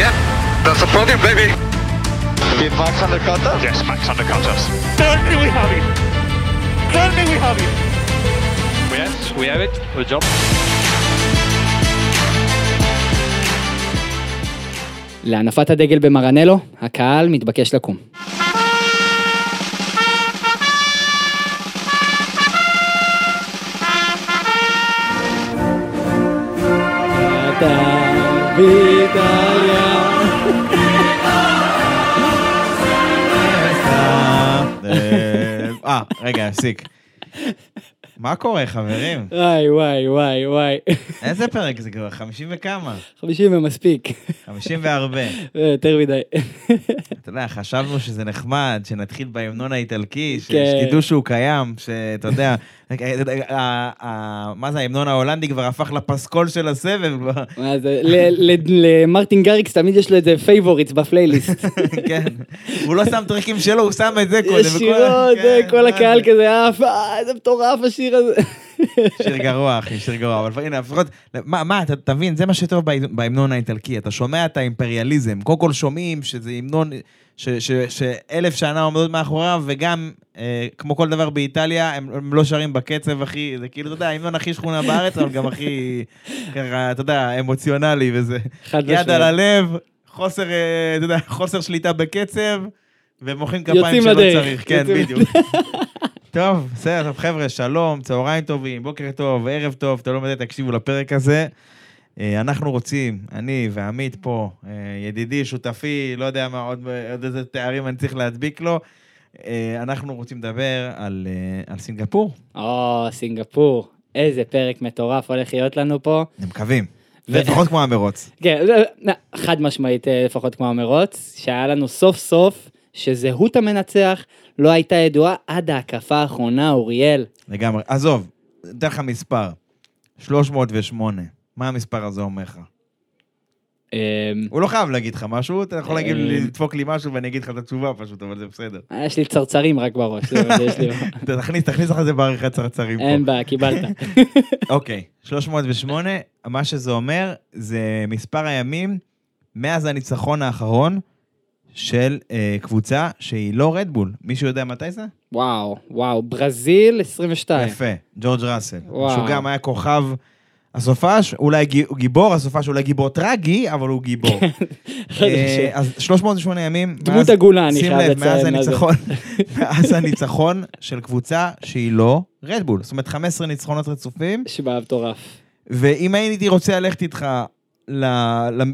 Yeah, that's the podium, baby. Did Max undercut us? Yes, Max undercut us. Certainly we have it. Certainly we have it. Yes, we have it. Good job. להנפת הדגל במרנלו, הקהל מתבקש לקום. אתה אה, רגע, הפסיק. מה קורה, חברים? וואי וואי וואי וואי. איזה פרק זה כבר? 50 וכמה? 50 ומספיק. 50 והרבה. יותר מדי. אתה יודע, חשבנו שזה נחמד, שנתחיל בהמנון האיטלקי, ש- כן. שתדעו שהוא קיים, שאתה יודע, ה- ה- מה זה, ההמנון ההולנדי כבר הפך לפסקול של הסבב. מה זה, למרטין גריקס תמיד יש לו איזה favorites בפלייליסט. כן. הוא לא שם טרקים שלו, הוא שם את זה קודם. ישירות, כן, כל מה הקהל זה? כזה עף, אה, איזה מטורף השיר הזה. שיר גרוע, אחי, שיר גרוע. אבל הנה, לפחות, מה, מה, אתה תבין, זה מה שטוב בהמ- בהמנון האיטלקי. אתה שומע את האימפריאליזם. קודם כל שומעים שזה המנון שאלף שנה עומדות מאחוריו, וגם, אה, כמו כל דבר באיטליה, הם, הם לא שרים בקצב הכי, זה כאילו, אתה יודע, ההמנון הכי שכונה בארץ, אבל גם הכי, ככה, אתה יודע, אמוציונלי וזה. חד יד. על הלב, חוסר, אה, אתה יודע, חוסר שליטה בקצב, ומוחאים כפיים שלא צריך. כן, בדיוק. טוב, בסדר, טוב, חבר'ה, שלום, צהריים טובים, בוקר טוב, ערב טוב, אתה לא מדי, תקשיבו לפרק הזה. אה, אנחנו רוצים, אני ועמית פה, אה, ידידי, שותפי, לא יודע מה, עוד, עוד איזה תארים אני צריך להדביק לו, אה, אנחנו רוצים לדבר על, על סינגפור, או, סינגפור, איזה פרק מטורף הולך להיות לנו פה. אני מקווים. ו- לפחות כמו המרוץ. כן, חד משמעית לפחות כמו המרוץ, שהיה לנו סוף סוף שזהות המנצח לא הייתה ידועה עד ההקפה האחרונה, אוריאל. לגמרי. עזוב, אתן לך מספר, 308. מה המספר הזה אומר לך? אמ, הוא לא חייב להגיד לך משהו, אתה יכול להגיד לי, אה. לדפוק לי משהו ואני אגיד לך את התשובה פשוט, אבל זה בסדר. יש לי צרצרים רק בראש. תכניס, תכניס לך את זה בעריכת צרצרים פה. אין בעיה, קיבלת. אוקיי, 308, מה שזה אומר, זה מספר הימים מאז הניצחון האחרון של אה, קבוצה שהיא לא רדבול. מישהו יודע מתי זה? וואו, וואו, ברזיל 22. יפה, ג'ורג' ראסל. וואו. שהוא גם היה כוכב הסופש, אולי גי- גיבור, הסופש אולי גיבור טרגי, אבל הוא גיבור. אה, אז 308 ימים. דמות מאז- עגולה, אני שים חייב לב, מאז לציין, מה זה. הניצחון, מאז הניצחון של קבוצה שהיא לא רדבול. זאת אומרת, 15 ניצחונות רצופים. נשמע מטורף. ואם הייתי רוצה ללכת איתך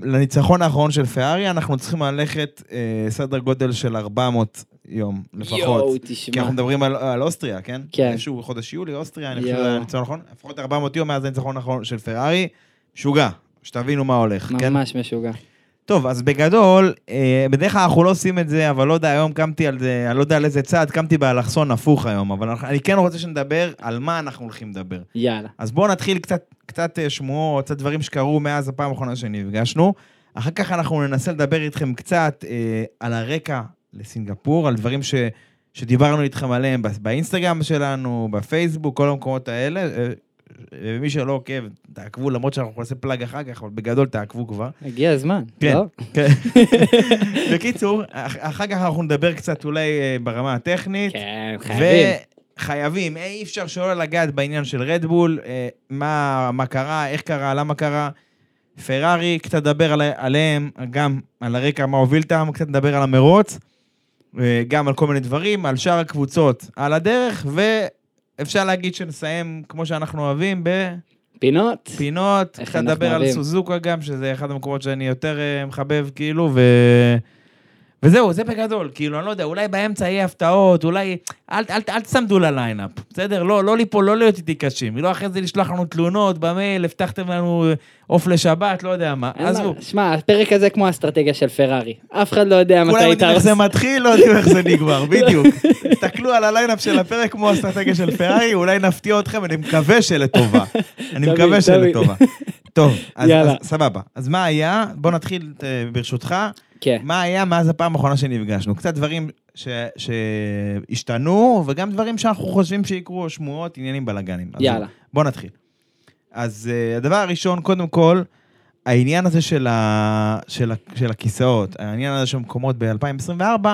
לניצחון האחרון של פרארי, אנחנו צריכים ללכת אה, סדר גודל של 400 יום לפחות. יואו, כי תשמע. אנחנו מדברים על, על אוסטריה, כן? כן. איזשהו חודש יולי, אוסטריה, אני חושב. שזה הניצחון האחרון. לפחות 400 יום מאז הניצחון האחרון של פרארי. משוגע, שתבינו מה הולך, כן? ממש משוגע. טוב, אז בגדול, אה, בדרך כלל אנחנו לא עושים את זה, אבל לא יודע, היום קמתי על זה, אני לא יודע על איזה צעד, קמתי באלכסון הפוך היום, אבל אני כן רוצה שנדבר על מה אנחנו הולכים לדבר. יאללה. אז בואו נתחיל קצת, קצת אה, שמועות, קצת דברים שקרו מאז הפעם האחרונה שנפגשנו. אחר כך אנחנו ננסה לדבר איתכם קצת אה, על הרקע לסינגפור, על דברים ש, שדיברנו איתכם עליהם בא- באינסטגרם שלנו, בפייסבוק, כל המקומות האלה. אה, ומי שלא עוקב, תעקבו, למרות שאנחנו נעשה פלאג אחר כך, אבל בגדול תעקבו כבר. הגיע הזמן. כן, לא? כן. בקיצור, אח- אחר כך אנחנו נדבר קצת אולי אה, ברמה הטכנית. כן, חייבים. וחייבים, אי אפשר שלא לגעת בעניין של רדבול, אה, מה, מה קרה, איך קרה, למה קרה. פרארי, קצת נדבר על, עליהם, גם על הרקע, מה הוביל אותם, קצת נדבר על המרוץ, אה, גם על כל מיני דברים, על שאר הקבוצות על הדרך, ואפשר להגיד שנסיים, כמו שאנחנו אוהבים, פינות. בפינות, איך קצת נדבר על. סוזוקה גם, שזה אחד המקומות שאני יותר אה, מחבב, כאילו, ו... וזהו, זה בגדול, כאילו, אני לא יודע, אולי באמצע יהיה הפתעות, אולי... אל, אל, אל תצמדו לליינאפ, בסדר? לא, לא ליפול, לא להיות איתי קשים. לא אחרי זה לשלוח לנו תלונות במייל, הבטחתם לנו עוף לשבת, לא יודע מה. עזבו. שמע, הפרק הזה כמו האסטרטגיה של פרארי. אף אחד לא יודע מתי כולם יודעים איך. זה מתחיל, לא יודעים איך זה נגמר, בדיוק. תסתכלו על הליינאפ של הפרק כמו אסטרטגיה של פרארי, אולי נפתיע אתכם, אני מקווה שלטובה. אני מקווה. שלטובה. טוב. אז סבבה. אז מה היה? בוא נתחיל, אה, ברשותך. כן. מה היה מאז הפעם האחרונה שנפגשנו? קצת דברים ש- שהשתנו, וגם דברים שאנחנו חושבים שיקרו, שמועות, עניינים בלאגנים. אז יאללה. בוא נתחיל. אז uh, הדבר הראשון, קודם כל, העניין הזה של, ה, של, ה, של הכיסאות, העניין הזה של מקומות ב-2024,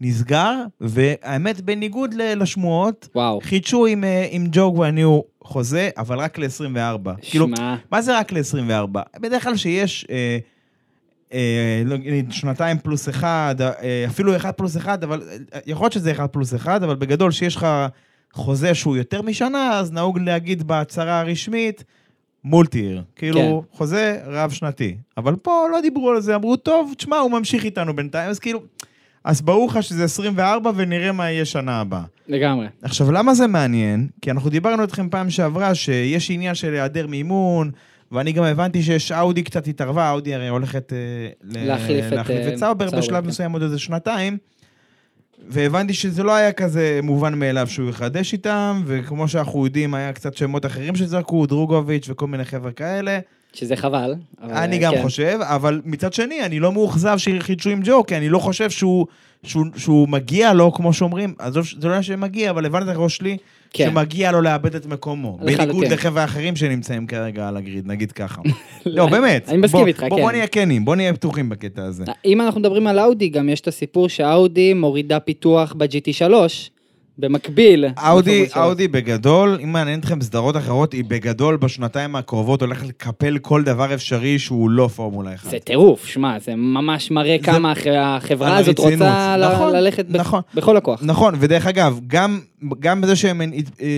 נסגר, והאמת, בניגוד לשמועות, וואו. חידשו עם, אה, עם ג'ו גואניו חוזה, אבל רק ל-24. כאילו, שמע, מה זה רק ל-24? בדרך כלל שיש אה, אה, שנתיים פלוס אחד, אה, אפילו אחד פלוס אחד, אבל אה, יכול להיות שזה אחד פלוס אחד, אבל בגדול שיש לך חוזה שהוא יותר משנה, אז נהוג להגיד בהצהרה הרשמית, מולטי-עיר. כאילו, כן. חוזה רב-שנתי. אבל פה לא דיברו על זה, אמרו, טוב, תשמע, הוא ממשיך איתנו בינתיים, אז כאילו... אז ברור לך שזה 24 ונראה מה יהיה שנה הבאה. לגמרי. עכשיו, למה זה מעניין? כי אנחנו דיברנו איתכם פעם שעברה שיש עניין של היעדר מימון, ואני גם הבנתי שיש אאודי קצת התערבה, אאודי הרי הולכת אה, להחליף את, להחליף אה, את סאובר סאובר, בשלב כן. מסוים עוד איזה שנתיים, והבנתי שזה לא היה כזה מובן מאליו שהוא יחדש איתם, וכמו שאנחנו יודעים, היה קצת שמות אחרים שזרקו, דרוגוביץ' וכל מיני חבר'ה כאלה. שזה חבל. אני אה, גם כן. חושב, אבל מצד שני, אני לא מאוכזב שחידשו עם ג'ו, כי אני לא חושב שהוא, שהוא, שהוא מגיע לו, כמו שאומרים, עזוב, זה לא עניין שמגיע, אבל הבנת את הראש שלי, כן. שמגיע לו לאבד את מקומו. בניגוד לחבר'ה אחרים שנמצאים כרגע על הגריד, נגיד ככה. לא, באמת. אני מסכים איתך, כן. בוא נהיה כנים, בוא נהיה פתוחים בקטע הזה. אם אנחנו מדברים על אאודי, גם יש את הסיפור שאאודי מורידה פיתוח ב-GT3, במקביל. אאודי. אאודי בגדול, אם מעניין אתכם סדרות אחרות, היא בגדול בשנתיים הקרובות הולכת לקפל כל דבר אפשרי שהוא לא פורמולה 1. זה טירוף, שמע, זה ממש מראה זה- כמה הח- החברה הזאת. רוצה נכון, ללכת ב- נכון. בכל הכוח. נכון, ודרך אגב, גם, גם בזה שהם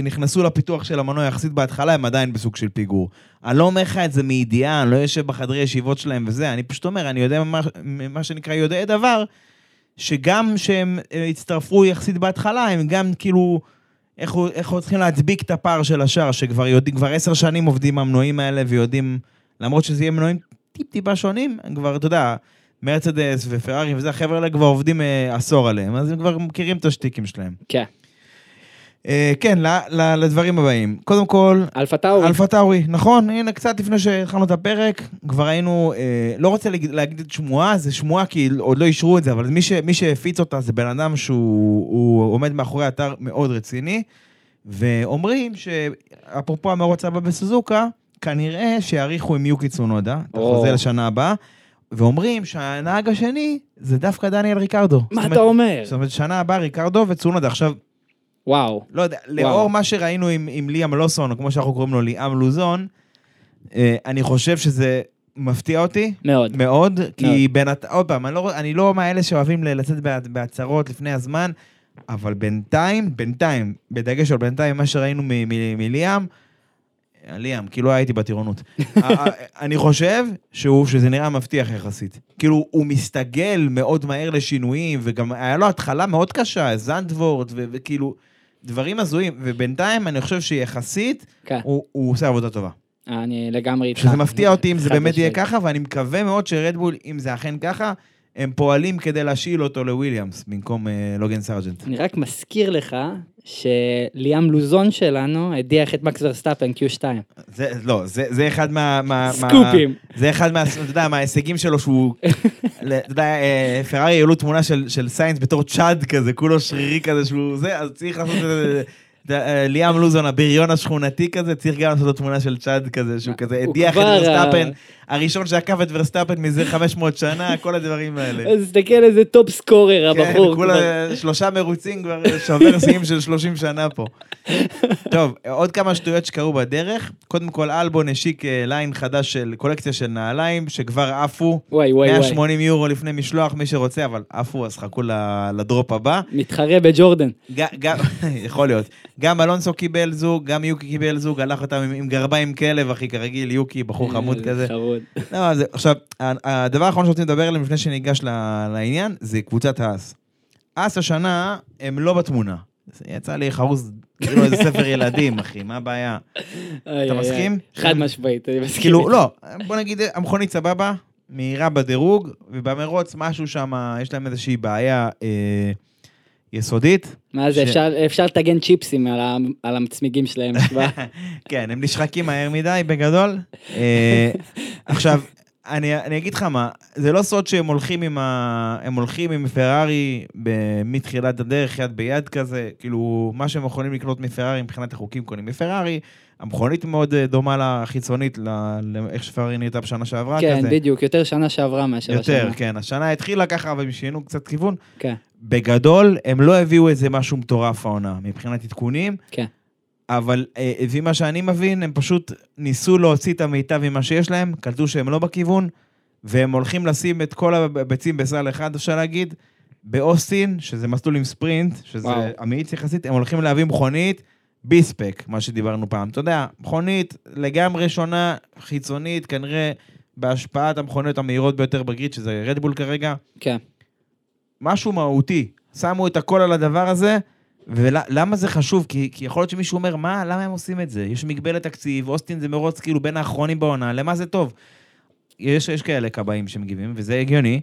נכנסו לפיתוח של המנוע יחסית בהתחלה, הם עדיין בסוג של פיגור. אני לא אומר לך את זה מידיעה, אני לא יושב בחדרי ישיבות שלהם וזה, אני פשוט אומר, אני יודע מה, מה שנקרא יודעי דבר, שגם שהם אה, הצטרפו יחסית בהתחלה, הם גם כאילו, איך, איך צריכים להדביק את הפער של השאר, שכבר יודעים, עשר שנים עובדים המנועים האלה ויודעים, למרות שזה יהיה מנועים טיפ-טיפה שונים, כבר, אתה יודע, מרצדס ופרארי וזה, החבר'ה האלה כבר עובדים אה, עשור עליהם, אז הם כבר מכירים את השטיקים שלהם. כן. כן, ל, ל, לדברים הבאים. קודם כל, אלפה טאורי. אלפה טאורי, נכון, הנה, קצת לפני שהתחלנו את הפרק, כבר היינו, אה, לא רוצה להגיד, להגיד את שמועה, זה שמועה כי עוד לא אישרו את זה, אבל מי, ש, מי שהפיץ אותה זה בן אדם שהוא הוא עומד מאחורי אתר מאוד רציני, ואומרים שאפרופו המרוץ הבא בסוזוקה, כנראה שיאריכו עם יוקי צונודה, את. החוזה לשנה הבאה, ואומרים שהנהג השני זה דווקא דניאל ריקרדו. מה אתה אומר? זאת אומרת, שנה הבאה ריקרדו וצונודה. עכשיו, וואו. לא יודע, לאור מה שראינו עם, עם ליאם לוסון, או כמו שאנחנו קוראים לו, ליאם לוזון, אה, אני חושב שזה מפתיע אותי מאוד. מאוד, כי בינתיים, עוד פעם, אני לא, אני לא מאלה שאוהבים לצאת בה- בהצהרות לפני הזמן, אבל בינתיים, בינתיים, בדגש על בינתיים, מה שראינו מליאם, ליאם, כאילו הייתי בטירונות. אני חושב שהוא, שזה נראה מבטיח יחסית. כאילו, הוא מסתגל מאוד מהר לשינויים, וגם היה לו התחלה מאוד קשה, זנדוורט, ו- וכאילו, דברים הזויים, ובינתיים אני חושב שיחסית, כן. הוא, הוא עושה עבודה טובה. אני לגמרי איתך. שזה מפתיע אותי אם זה באמת יהיה. ככה, ואני מקווה מאוד שרדבול, אם זה אכן ככה, הם פועלים כדי להשאיל אותו לוויליאמס, במקום אה, לוגן סארג'נט. אני רק מזכיר לך שליאם לוזון שלנו הדיח את מקס ורסטאפן Q2. זה, לא, זה, זה אחד מה... מה סקופים. מה, זה אחד מה... אתה יודע, מההישגים שלו שהוא... אתה יודע, אה, פרארי העלו תמונה של, של סיינס בתור Chad כזה, כולו שרירי כזה שהוא זה, אז צריך לעשות את זה... אה, ליאם לוזון, הבריון השכונתי כזה, צריך גם לעשות לו תמונה של Chad כזה, שהוא כזה הדיח את ורסטאפן, אה, הראשון שעקף את ורסטאפן מזה 500 שנה, כל הדברים האלה. אז תסתכל איזה top scorer כן, הבחור. כולה שלושה מרוצים כבר שובר שיאים של 30 שנה פה. טוב, עוד כמה שטויות שקרו בדרך. קודם כל, אלבון השיק אה, ליין חדש של קולקציה של נעליים, שכבר עפו. וואי וואי וואי. 180 יורו לפני משלוח, מי שרוצה, אבל עפו, אז חכו ל drop הבא. מתחרה בג'ורדן. יכול להיות. גם אלונסו קיבל זוג, גם יוקי קיבל זוג, הלך אותם עם, גרביים כלב, אחי, כרגיל, יוקי, בחור חמוד איזה כזה. חמוד. לא, זה, עכשיו, הדבר האחרון שרוצים לדבר עליהם לפני שניגש לעניין, זה קבוצת האס. אס השנה, הם לא בתמונה. יצא לי חרוז, כאילו איזה ספר ילדים, אחי, מה הבעיה? איי, מסכים? חד משמעית, אני מסכים. כאילו. לא, בוא נגיד, המכונית סבבה, מהירה בדירוג, ובמרוץ משהו שם, יש להם איזושהי בעיה אה, יסודית. מה זה, ש- אפשר- לטגן צ'יפסים על ה- על הצמיגים שלהם. כן, הם נשחקים מהר מדי בגדול. אה, עכשיו, אני, אני אגיד לך מה, זה לא סוד שהם הולכים עם, ה... הם הולכים עם פרארי. מתחילת הדרך, יד ביד כזה, כאילו, מה שהם יכולים לקנות מפרארי מבחינת החוקים קונים מפרארי, המכונית מאוד אה, דומה לחיצונית, לאיך שפרארי נהייתה בשנה שעברה כן, כזה. בדיוק, יותר שנה שעברה מאשר יותר, השנה. כן. השנה התחילה ככה, אבל הם שינו קצת כיוון. כן, בגדול, הם לא הביאו איזה משהו מטורף העונה, מבחינת עדכונים, כן. אבל אה, לפי מה שאני מבין, הם פשוט ניסו להוציא את המיטב ממה שיש להם, קלטו שהם לא בכיוון, והם הולכים לשים את כל הביצים בסל אחד, אפשר להגיד, באוסטין, שזה מסלול עם ספרינט, שזה וואו. אמיץ יחסית, הם הולכים להביא מכונית ביספק, מה שדיברנו פעם. אתה יודע, מכונית לגמרי שונה, חיצונית, כנראה בהשפעת המכוניות המהירות ביותר בגריד, שזה רדבול כרגע. כן. משהו מהותי. שמו את הכל על הדבר הזה, ולמה זה חשוב? כי, כי יכול להיות שמישהו אומר, מה, למה הם עושים את זה? יש מגבלת תקציב, אוסטין זה מרוץ כאילו בין האחרונים בעונה, למה זה טוב? יש, יש כאלה כבאים שמגיבים, וזה הגיוני.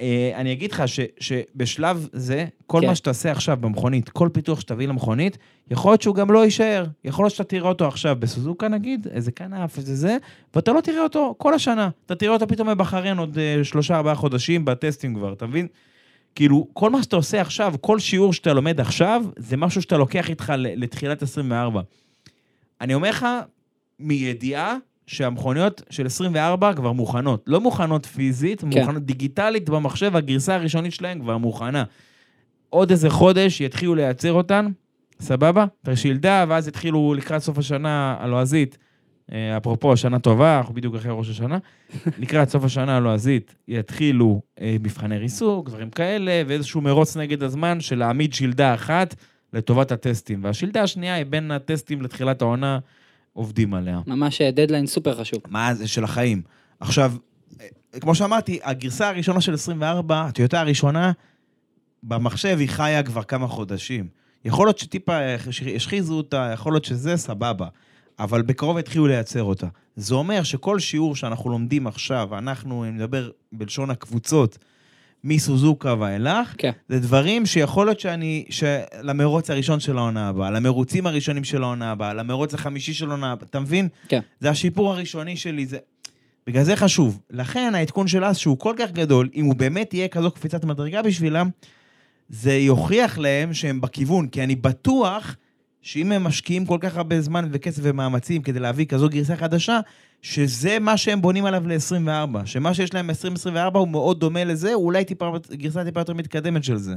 אה, אני אגיד לך ש, שבשלב זה, כל כן. מה שתעשה עכשיו במכונית, כל פיתוח שתביא למכונית, יכול להיות שהוא גם לא יישאר. יכול להיות שאתה תראה אותו עכשיו בסוזוקה נגיד, איזה כנף, איזה זה, ואתה לא תראה אותו כל השנה. אתה תראה אותו פתאום בבחריין עוד אה, שלושה, ארבעה חודשים בטסטים כבר, אתה מבין? כאילו, כל מה שאתה עושה עכשיו, כל שיעור שאתה לומד עכשיו, זה משהו שאתה לוקח איתך לתחילת 24. אני אומר לך, מידיעה שהמכוניות של 24 כבר מוכנות. לא מוכנות פיזית, כן. מוכנות דיגיטלית במחשב, הגרסה הראשונית שלהן כבר מוכנה. עוד איזה חודש יתחילו לייצר אותן, סבבה? את השילדה, ואז יתחילו לקראת סוף השנה הלועזית. אה, אפרופו, שנה טובה, אנחנו בדיוק אחרי ראש השנה. לקראת סוף השנה הלועזית יתחילו אה, מבחני ריסוק, דברים כאלה, ואיזשהו מרוץ נגד הזמן של להעמיד שילדה אחת לטובת הטסטים. והשילדה השנייה היא בין הטסטים לתחילת העונה, עובדים עליה. ממש אה, דדליין סופר חשוב. מה זה של החיים. עכשיו, אה, כמו שאמרתי, הגרסה הראשונה של 24, הטיוטה הראשונה, במחשב היא חיה כבר כמה חודשים. יכול להיות שטיפה השחיזו אותה, יכול להיות שזה סבבה, אבל בקרוב התחילו לייצר אותה. זה אומר שכל שיעור שאנחנו לומדים עכשיו, אנחנו, אני מדבר בלשון הקבוצות, מסוזוקה ואילך, כן. זה דברים שיכול להיות שאני, למרוץ הראשון של העונה הבאה, למרוצים הראשונים של העונה הבאה, למרוץ החמישי של העונה הבאה, אתה מבין? כן. זה השיפור הראשוני שלי, זה... בגלל זה חשוב. לכן העדכון של אז, שהוא כל כך גדול, אם הוא באמת יהיה כזו קפיצת מדרגה בשבילם, זה יוכיח להם שהם בכיוון, כי אני בטוח שאם הם משקיעים כל כך הרבה זמן וכסף ומאמצים כדי להביא כזו גרסה חדשה, שזה מה שהם בונים עליו ל-24. שמה שיש להם ב-2024 הוא מאוד דומה לזה, הוא אולי טיפה, גרסה טיפה יותר מתקדמת של זה.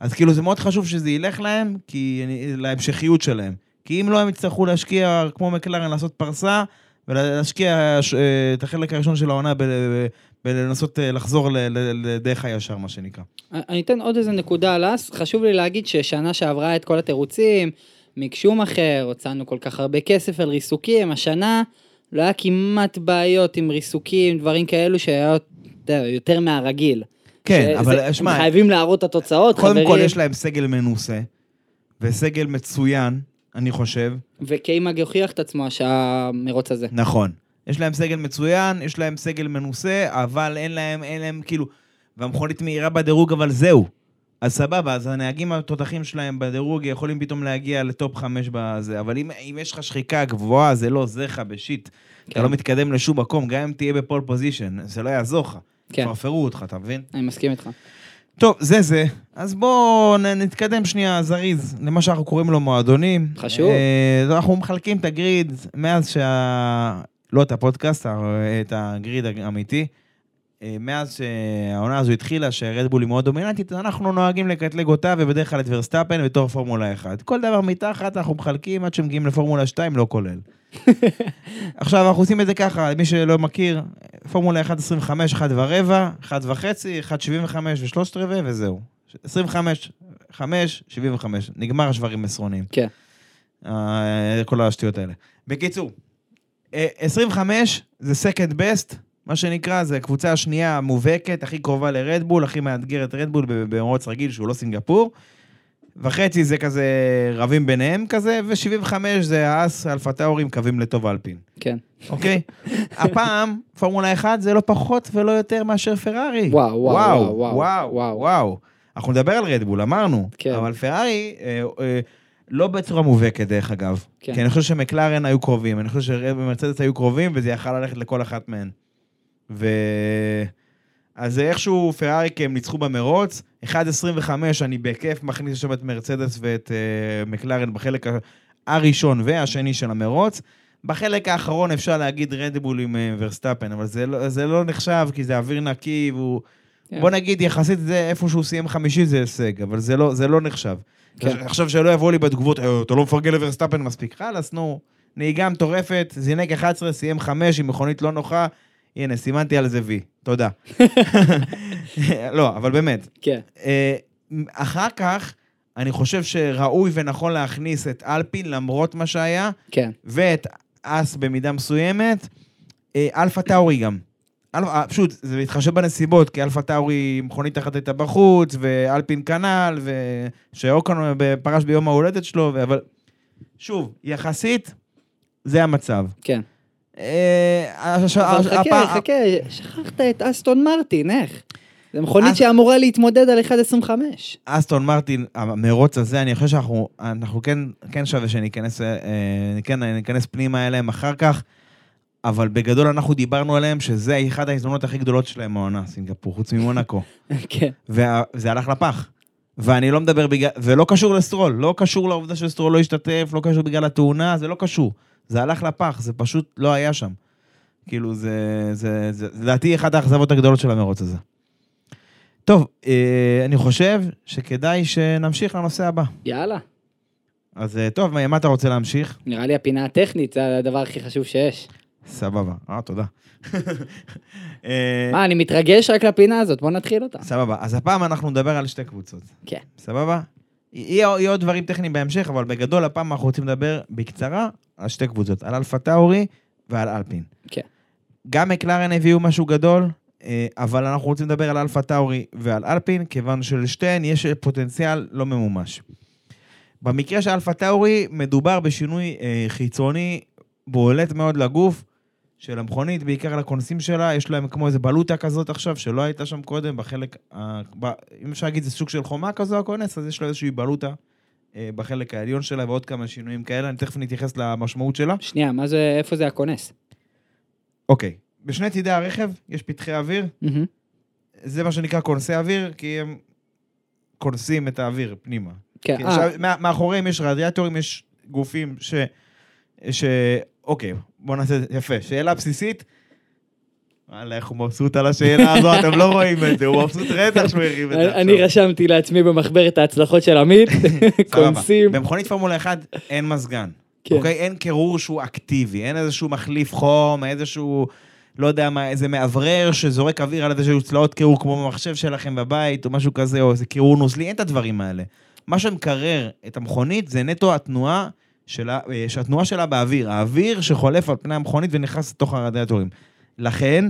אז כאילו זה מאוד חשוב שזה ילך להם, כי להמשכיות שלהם. כי אם לא, הם יצטרכו להשקיע, כמו מקלרן, לעשות פרסה, ולהשקיע אה, את החלק הראשון של העונה בלנסות אה, לחזור לדרך הישר, מה שנקרא. אני אתן עוד איזה נקודה על אס. חשוב לי להגיד ששנה שעברה את כל התירוצים, מיק שומאחר, הוצאנו כל כך הרבה כסף על ריסוקים, השנה לא היה כמעט בעיות עם ריסוקים, דברים כאלו שהיה יותר מהרגיל. כן, שזה- אבל שמע, הם חייבים להראות את התוצאות, קודם חברים. כל יש להם סגל מנוסה, וסגל מצוין, אני חושב. וקיימאג יוכיח את עצמו שהמרוץ הזה. נכון. יש להם סגל מצוין, יש להם סגל מנוסה, אבל אין להם, אין להם, כאילו... והמכונית מהירה בדירוג, אבל זהו. אז סבבה, אז הנהגים התותחים שלהם בדירוג יכולים פתאום להגיע לטופ חמש בזה, אבל אם, אם יש לך שחיקה גבוהה, זה לא עוזר לך בשיט. אתה כן. לא מתקדם לשום מקום, גם אם תהיה בפול פוזיישן, זה לא יעזור לך. כן, יפרפרו אותך, אתה מבין? אני מסכים איתך. טוב, זה זה. אז בואו נתקדם שנייה זריז למה שאנחנו קוראים לו מועדונים. חשוב. אה, אנחנו מחלקים את הגריד מאז שה... לא את הפודקאסט, ה- את הגריד האמיתי. אה, מאז שהעונה הזו התחילה, שרדבול היא מאוד דומיננטית, אנחנו נוהגים לקטלג אותה, ובדרך כלל את ורסטאפן בתור פורמולה 1. כל דבר מתחת אנחנו מחלקים עד שמגיעים לפורמולה 2, לא כולל. עכשיו, אנחנו עושים את זה ככה, למי שלא מכיר, פורמולה 1, 25, 1 ורבע, 1 וחצי, 1, 75 ושלושת רבעי, וזהו. 25, 5, 75. נגמר השברים מסרונים. כן. אה, כל השטויות האלה. בקיצור, אה, 25 זה second best, מה שנקרא, זה הקבוצה השנייה המובהקת, הכי קרובה לרדבול, הכי מאתגרת רדבול במרוץ רגיל שהוא לא סינגפור. וחצי זה כזה רבים ביניהם כזה, ו-75 זה האס אלפה טאורים קווים לטוב אלפין, כן. אוקיי? הפעם, פורמולה 1 זה לא פחות ולא יותר מאשר פרארי. וואו, וואו, וואו, וואו, וואו, וואו. וואו. אנחנו נדבר על רדבול, אמרנו. כן. אבל פרארי, אה, אה, לא בצורה מובהקת דרך אגב. כן. כי אני חושב שמקלרן היו קרובים, אני חושב שמרצדס היו קרובים, וזה יכל ללכת לכל אחת מהן. ו... אז איכשהו פרארי כי הם ניצחו במרוץ, 1.25 אני בכיף מכניס שם את מרצדס ואת uh, מקלרן בחלק הראשון והשני של המרוץ. בחלק האחרון אפשר להגיד רדבול עם uh, ורסטאפן, אבל זה לא, זה לא נחשב כי זה אוויר נקי והוא... כן. בוא נגיד יחסית זה איפה שהוא סיים חמישי זה הישג, אבל זה לא, זה לא נחשב. כן. עכשיו שלא יבואו לי בתגובות, "אה, אתה לא מפרגן לוורסטאפן מספיק. חלאס, נו. נהיגה מטורפת, זינק 11, סיים 5 עם מכונית לא נוחה. הנה, סימנתי על זה וי. תודה. לא, אבל באמת. כן. אה, אחר כך, אני חושב שראוי ונכון להכניס את אלפין, למרות מה שהיה, כן. ואת האס במידה מסוימת, אה, אלפה טאורי גם. אל- אה, פשוט, זה מתחשב בנסיבות, כי אלפה טאורי, מכונית אחת הייתה בחוץ, ואלפין כנ"ל, ושאוקון פרש ביום ההולדת שלו, אבל שוב, יחסית, זה המצב. כן. אה, חכה, חכה, שכחת את אסטון מרטין, איך? זו מכונית שאמורה להתמודד על 1.25. אסטון מרטין, המרוץ הזה, אני חושב שאנחנו אנחנו כן, כן שווה שניכנס אה, כן, ניכנס פנימה אליהם אחר כך, אבל בגדול אנחנו דיברנו עליהם שזה אחת ההזדמנות הכי גדולות שלהם העונה, סינגפור, חוץ ממונקו. כן. וזה הלך לפח. ואני לא מדבר בגלל, ולא קשור לסטרול, לא קשור לעובדה שסטרול לא השתתף, לא קשור בגלל התאונה, זה לא קשור. זה הלך לפח, זה פשוט לא היה שם. כאילו, זה, זה, זה, זה לדעתי אחת האכזבות הגדולות של המרוץ הזה. טוב, אה, אני חושב שכדאי שנמשיך לנושא הבא. יאללה. אז אה, טוב, מה מה אתה רוצה להמשיך? נראה לי הפינה הטכנית זה הדבר הכי חשוב שיש. סבבה. אה, תודה. אה, מה, אני מתרגש רק לפינה הזאת, בוא נתחיל אותה. סבבה. אז הפעם אנחנו נדבר על שתי קבוצות. כן. סבבה? יהיה, יהיה עוד דברים טכניים בהמשך, אבל בגדול הפעם אנחנו רוצים לדבר בקצרה שתי קבוצות, על אלפה טאורי ועל אלפין. כן. גם מקלרן הביאו משהו גדול, אה, אבל אנחנו רוצים לדבר על אלפה טאורי ועל אלפין, כיוון שלשתיהן יש פוטנציאל לא ממומש. במקרה של אלפה טאורי מדובר בשינוי אה, חיצוני בולט מאוד לגוף של המכונית, בעיקר לקונסים שלה, יש להם כמו איזה בלוטה כזאת עכשיו, שלא הייתה שם קודם, בחלק, ה- ב- אם אפשר להגיד זה סוג של חומה כזו הכונס, אז יש לו איזושהי בלוטה בחלק העליון שלה ועוד כמה שינויים כאלה, אני תכף נתייחס למשמעות שלה. שנייה, מה זה, איפה זה הכונס? אוקיי, בשני צידי הרכב יש פתחי אוויר, מהמם. זה מה שנקרא כונסי אוויר, כי הם כונסים את האוויר פנימה. כן, כי אה, עכשיו, מה- מאחוריהם יש רדיאטורים, יש גופים ש... ש... אוקיי, בוא נעשה את זה, יפה. שאלה בסיסית. וואלה, איך הוא מבסוט על השאלה הזו, אתם לא רואים את זה, הוא מבסוט רצח שהוא הרים את זה עכשיו. אני רשמתי לעצמי במחברת ההצלחות של עמית, סבבה. כונסים. במכונית פורמולה 1 אין מזגן. כן. אוקיי? אין קירור שהוא אקטיבי, אין איזשהו מחליף חום, איזשהו, לא יודע מה, איזה מאוורר שזורק אוויר על איזשהו צלעות קירור כמו במחשב שלכם בבית, או משהו כזה, או איזה קירור נוזלי, אין את הדברים האלה. מה שמקרר את המכונית זה נטו התנועה שלה, אה, שהתנועה שלה באוויר, האוויר שחולף על פני המכונית ונכנס לתוך הרדיאטורים. לכן,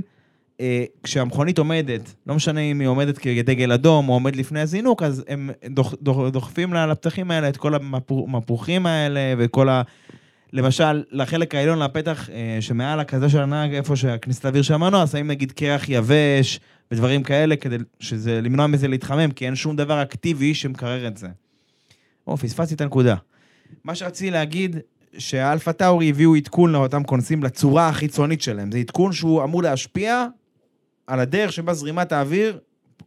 אה, כשהמכונית עומדת, לא משנה אם היא עומדת כדגל אדום או עומד לפני הזינוק, אז הם דוח, דוח, דוחפים לה לפתחים האלה את כל המפוחים האלה וכל ה... למשל, לחלק העליון, לפתח אה, שמעל הכזה של הנהג, איפה שהכניסת האוויר של המנוע, שמים נגיד קרח יבש ודברים כאלה, כדי שזה, למנוע מזה להתחמם, כי אין שום דבר אקטיבי שמקרר את זה. או, פספסתי את הנקודה. מה שרציתי להגיד, שהאלפה טאורי הביאו עדכון לאותם כונסים לצורה החיצונית שלהם. זה עדכון שהוא אמור להשפיע על הדרך שבה זרימת האוויר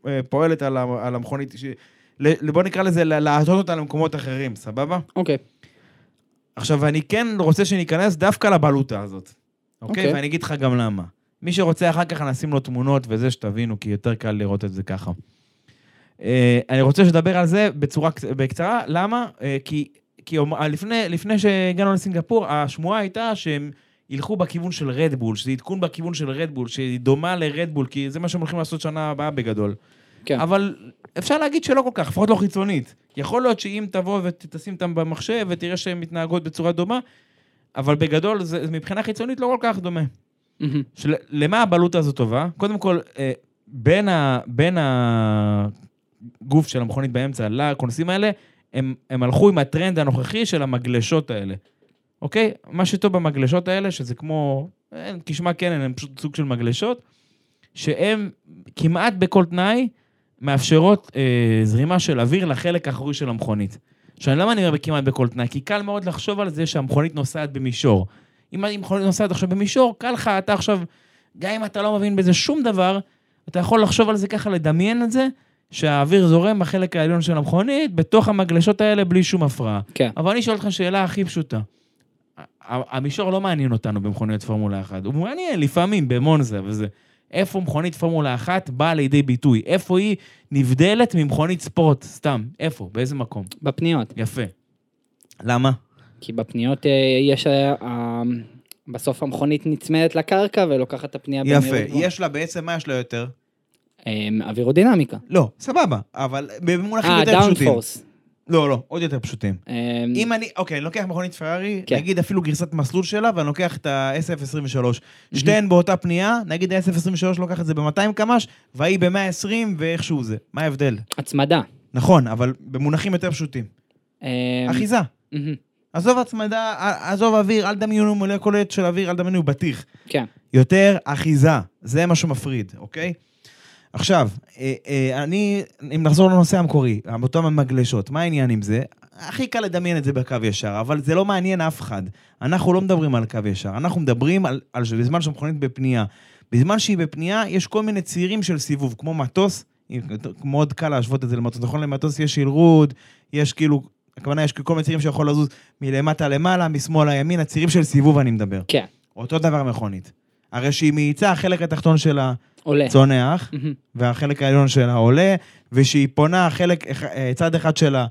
אה, פועלת על, על המכונית. ש... בוא נקרא לזה, להטות אותה למקומות אחרים, סבבה? אוקיי. עכשיו, אני כן רוצה שניכנס דווקא לבלוטה הזאת. אוקיי? אוקיי. ואני אגיד לך גם למה. מי שרוצה אחר כך נשים לו תמונות וזה, שתבינו, כי יותר קל לראות את זה ככה. אה, אני רוצה שתדבר על זה בצורה, קצ- בקצרה, למה? אה, כי, כי אה, לפני, לפני שהגענו לסינגפור, השמועה הייתה שהם ילכו בכיוון של רדבול, שזה עדכון בכיוון של רדבול, שהיא דומה לרדבול, כי זה מה שהם הולכים לעשות שנה הבאה בגדול. כן. אבל אפשר להגיד שלא כל כך, לפחות לא חיצונית. יכול להיות שאם תבוא ותשים אותם במחשב ותראה שהן מתנהגות בצורה דומה, אבל בגדול, זה, מבחינה חיצונית לא כל כך דומה. של, למה הבלוטה הזו טובה? קודם כל, אה, בין, ה, בין הגוף של המכונית באמצע לכונסים האלה, הם, הם הלכו עם הטרנד הנוכחי של המגלשות האלה. אוקיי? מה שטוב במגלשות האלה, שזה כמו, אה, כשמה כן, הן פשוט סוג של מגלשות, שהן כמעט בכל תנאי מאפשרות אה, זרימה של אוויר לחלק האחורי של המכונית. עכשיו, למה אני אומר כמעט בכל תנאי? כי קל מאוד לחשוב על זה שהמכונית נוסעת במישור. אם המכונית נוסעת עכשיו במישור, קל לך, אתה עכשיו גם אם אתה לא מבין בזה שום דבר, אתה יכול לחשוב על זה ככה, לדמיין את זה, שהאוויר זורם בחלק העליון של המכונית, בתוך המגלשות האלה, בלי שום הפרעה. כן. אבל אני שואל אותך שאלה הכי פשוטה. המישור לא מעניין אותנו במכוניות פורמולה 1, הוא מעניין לפעמים במונזה וזה. איפה מכונית פורמולה 1 באה לידי ביטוי? איפה היא נבדלת ממכונית ספורט? סתם, איפה? באיזה מקום? בפניות. יפה. למה? כי בפניות אה, יש... אה, אה, בסוף המכונית נצמדת לקרקע ולוקחת את הפנייה יפה. במהירות גבוהה. יש לה בעצם, מה יש לה יותר? אה, אווירודינמיקה. לא, סבבה, אבל במונחים אה, יותר פשוטים. דאונפורס. לא, לא, עוד יותר פשוטים. אה, אם אני, אוקיי, אני לוקח מכונית פרארי, כן. נגיד אפילו גרסת מסלול שלה, ואני לוקח את ה-SF23. שתיהן באותה פנייה, נגיד ה-SF23 לוקח את זה ב-200 קמ"ש, והיא ב-120 ואיכשהו זה. מה ההבדל? הצמדה. נכון, אבל במונחים יותר פשוטים. אה, אחיזה. עזוב הצמדה, עזוב אוויר, אל תדמיינו מולקולות של אוויר, אל תדמיינו בטיח. כן. יותר אחיזה, זה מה שמפריד, אוקיי? עכשיו, אה, אה, אני, אם נחזור לנושא המקורי, אותם המגלשות, מה העניין עם זה? הכי קל לדמיין את זה בקו ישר, אבל זה לא מעניין אף אחד. אנחנו לא מדברים על קו ישר, אנחנו מדברים על, על בזמן שהמכונית בפנייה. בזמן שהיא בפנייה, יש כל מיני צירים של סיבוב, כמו מטוס, מאוד קל להשוות את זה למטוס. נכון, למטוס יש שילרוד, יש כאילו, הכוונה יש כל מיני צירים שיכול לזוז מלמטה למעלה, משמאל לימין, הצירים של סיבוב אני מדבר. כן. אותו דבר מכונית. הרי שהיא מאיצה, החלק התחתון שלה עולה. צונח, מהמם. והחלק העליון שלה עולה, וכשהיא פונה, חלק, אה, צד אחד שלה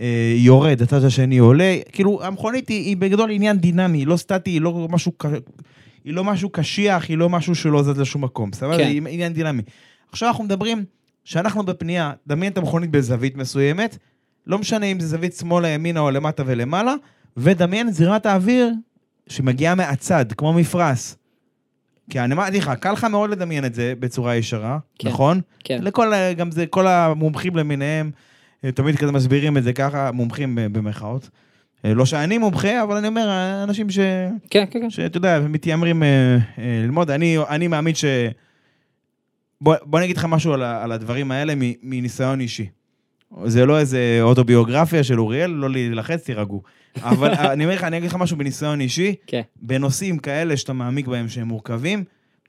אה, יורד, הצד השני עולה. כאילו, המכונית היא, היא בגדול עניין דינמי, היא לא סטטי, היא לא משהו, היא לא משהו קשיח, היא לא משהו שלא זז לשום מקום, סבבה? כן. זה עניין דינמי. עכשיו אנחנו מדברים, שאנחנו בפנייה, דמיין את המכונית בזווית מסוימת, לא משנה אם זה זווית שמאלה, ימינה או למטה ולמעלה, ודמיין זרימת האוויר שמגיעה מהצד, כמו מפרש. כי אני אמרתי לך, קל לך מאוד לדמיין את זה בצורה ישרה, כן. נכון? כן. לכל, גם זה, כל המומחים למיניהם, אה, תמיד כזה מסבירים את זה ככה, מומחים במרכאות. אה, לא שאני מומחה, אבל אני אומר, אנשים ש... כן, כן, כן. שאתה יודע, מתיימרים אה, ללמוד. אני, אני מאמין ש... בוא, בוא אני אגיד לך משהו על, על הדברים האלה מניסיון אישי. זה לא איזה אוטוביוגרפיה של אוריאל, לא להילחץ, תירגעו. אבל אני אומר לך, אני אגיד לך משהו בניסיון אישי, כן. בנושאים כאלה שאתה מעמיק בהם שהם מורכבים,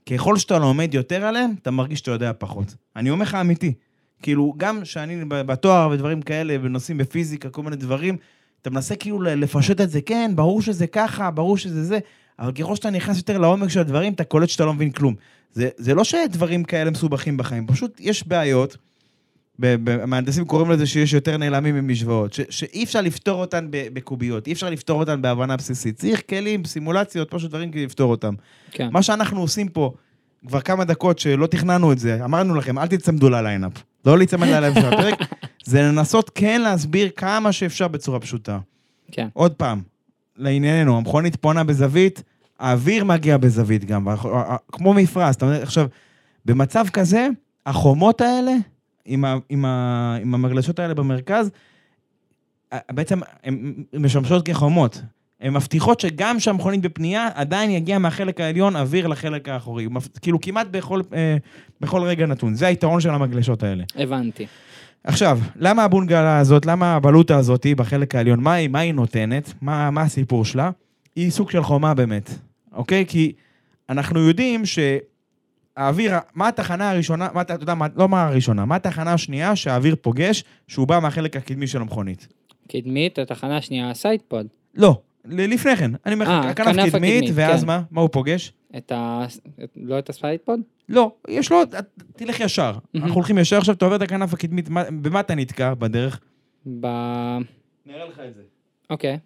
ככל שאתה לומד יותר עליהם, אתה מרגיש שאתה יודע פחות. אני אומר לך אמיתי. כאילו, גם שאני בתואר ודברים כאלה, בנושאים בפיזיקה, כל מיני דברים, אתה מנסה כאילו לפשט את זה, כן, ברור שזה ככה, ברור שזה זה, אבל ככל שאתה נכנס יותר לעומק של הדברים, אתה קולט שאתה לא מבין כלום. זה, זה לא שדברים כאלה מסובכים בחיים, פשוט יש בעיות, המהנדסים קוראים לזה שיש יותר נעלמים ממשוואות, ש- שאי אפשר לפתור אותן בקוביות, אי אפשר לפתור אותן בהבנה בסיסית. צריך כלים, סימולציות, פשוט דברים כדי לפתור אותם. כן. מה שאנחנו עושים פה כבר כמה דקות שלא תכננו את זה, אמרנו לכם, אל תצמדו לליינאפ. לא להיצמד לליינאפ של הפרק, זה לנסות כן להסביר כמה שאפשר בצורה פשוטה. כן. עוד פעם, לענייננו, המכונית פונה בזווית, האוויר מגיע בזווית גם, כמו מפרש. אתה אומר, עכשיו, במצב כזה, החומות האלה, עם, ה, עם, ה, עם המגלשות האלה במרכז, בעצם הן משמשות כחומות. הן מבטיחות שגם כשהמכונית בפנייה, עדיין יגיע מהחלק העליון אוויר לחלק האחורי. כאילו כמעט בכל, אה, בכל רגע נתון. זה היתרון של המגלשות האלה. הבנתי. עכשיו, למה הבונגלה הזאת, למה הבלוטה הזאת בחלק העליון, מה היא, מה היא נותנת, מה, מה הסיפור שלה? היא סוג של חומה באמת, אוקיי? כי אנחנו יודעים שהאוויר, מה התחנה הראשונה, מה, אתה יודע, מה, לא מה הראשונה, מה התחנה השנייה שהאוויר פוגש, שהוא בא מהחלק הקדמי של המכונית? קדמית, התחנה השנייה, ה sidepod. לא, לפני כן. אני אומר אה, לך, כנף כנף קדמית, הקדמית, ואז כן. מה? מה הוא פוגש? את ה... את- לא את ה sidepod? לא, יש לו, תלך ישר. מהמם. אנחנו הולכים ישר, עכשיו אתה עובר את הכנף הקדמית, מה- במה אתה נתקע בדרך? ב... נראה לך את זה. אוקיי.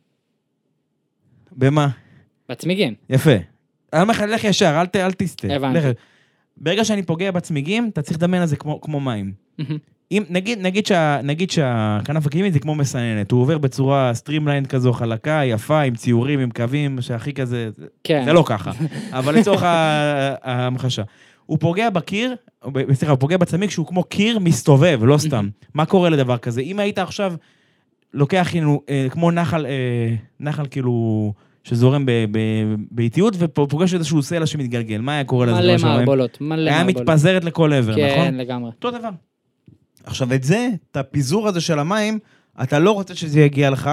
במה? בצמיגים. יפה. אני אומר לך, לך ישר, אל, ת, אל תסטה. הבנתי. ברגע שאני פוגע בצמיגים, אתה צריך לדמיין על זה כמו, כמו מים. אם, נגיד, נגיד, שה, נגיד שהכנף הקדמית זה כמו מסננת, הוא עובר בצורה streamlined כזו חלקה, יפה, עם ציורים, עם קווים, שהכי כזה, זה- כן. זה לא ככה, אבל לצורך ההמחשה. הוא פוגע בקיר, סליחה, הוא פוגע בצמיג שהוא כמו קיר מסתובב, לא סתם. מה קורה לדבר כזה? אם היית עכשיו לוקח כאילו, אה, כמו נחל, אה, נחל כאילו, שזורם באיטיות, ופוגש איזשהו סלע שמתגלגל, מה היה קורה לזה? מלא? מערבולות, מלא היה מערבולות. מתפזרת לכל עבר, כן, נכון? לגמרי. אותו דבר. עכשיו, את זה, את הפיזור הזה של המים, אתה לא רוצה שזה יגיע לך